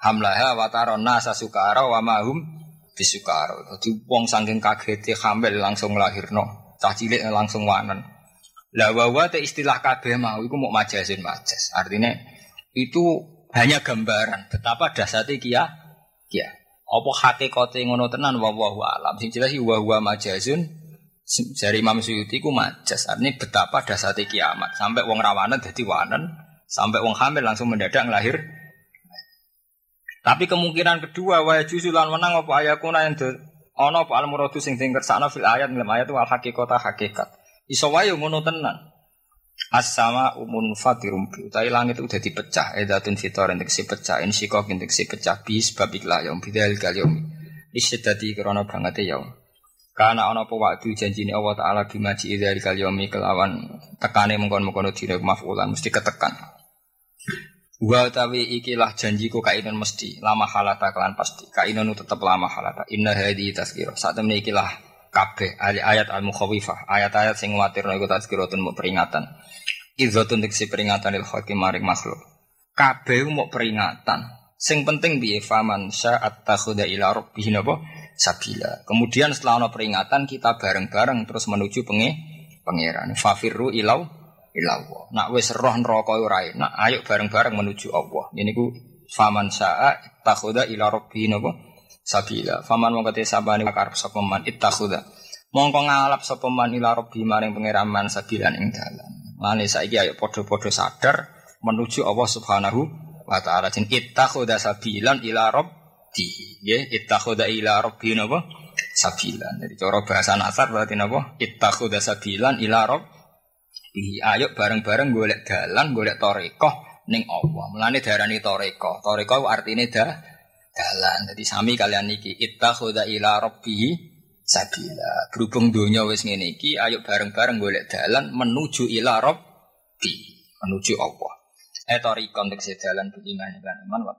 hamlaha wa tarona sasukara wa mahum bisukara. Dadi wong saking kagete hamil langsung lahirno, cah cilik langsung wanen. Lah wa te istilah kabeh mau iku mau majazin majaz. Artinya itu hanya gambaran betapa dasate kia kia. Apa hakikate ngono tenan wa wa alam. Sing jelas wa wa majazun dari Imam Suyuti ku majaz. Artinya betapa dasate kiamat. Sampai wong rawanan dadi wanen, sampai wong hamil langsung mendadak lahir tapi kemungkinan kedua wa juzulan menang apa ayakuna yang ana apa al muradu sing dikersakno fil ayat dalam ayat wal hakikata hakikat. Iso wae ngono tenan. As-sama umun fatirum bi utai langit udah dipecah edatun fitor yang si pecah insiko yang si pecah bis babik lah yang bidal kalium isyadati karena banget ya karena ana apa waktu janji ini Allah Ta'ala bimaji idhal kalyomi kelawan tekane mengkon-mengkon dina mafulan mesti ketekan Wa tawi ikilah janjiku kainan mesti lama halata kelan pasti. Kainan tetap lama halata. Inna hadi tazkirah. Saat temne ikilah kabeh ayat al mukhawifah. Ayat-ayat sing kuwatir iku tazkiratun mau peringatan. Idzatun si peringatan il hakim maring makhluk. Kabeh mau peringatan. Sing penting piye faman sa'at takhuda ila rabbih napa sabila. Kemudian setelah ono peringatan kita bareng-bareng terus menuju penge pangeran. Fafirru ilau ilallah. Nak wis roh neraka ora enak, ayo bareng-bareng menuju Allah. Ini ku faman sa'a takhuda ila rabbi napa sabila. Faman mongko te sabane karep sapa man ittakhudha. Mongko ngalap sapa man ila rabbi maring pangeraman sabilan ing dalan. Mane saiki ayo padha-padha sadar menuju Allah Subhanahu wa taala. Jin ittakhudha sabilan ila rabbi. Nggih, ittakhudha ila rabbi napa sabilan. Jadi cara bahasa nasar berarti napa? Ittakhudha sabilan ila rabbi ayo bareng-bareng golek dalan, golek toreko ning Allah. Mulane darani toreko. Toreko artinya dah dalan. Jadi sami kalian niki ittakhudha ila rabbihi sabila. Berhubung dunia wis ngene iki, ayo bareng-bareng golek dalan menuju ila rabbi, menuju Allah. Eh torikon tegese dalan beriman lan iman wa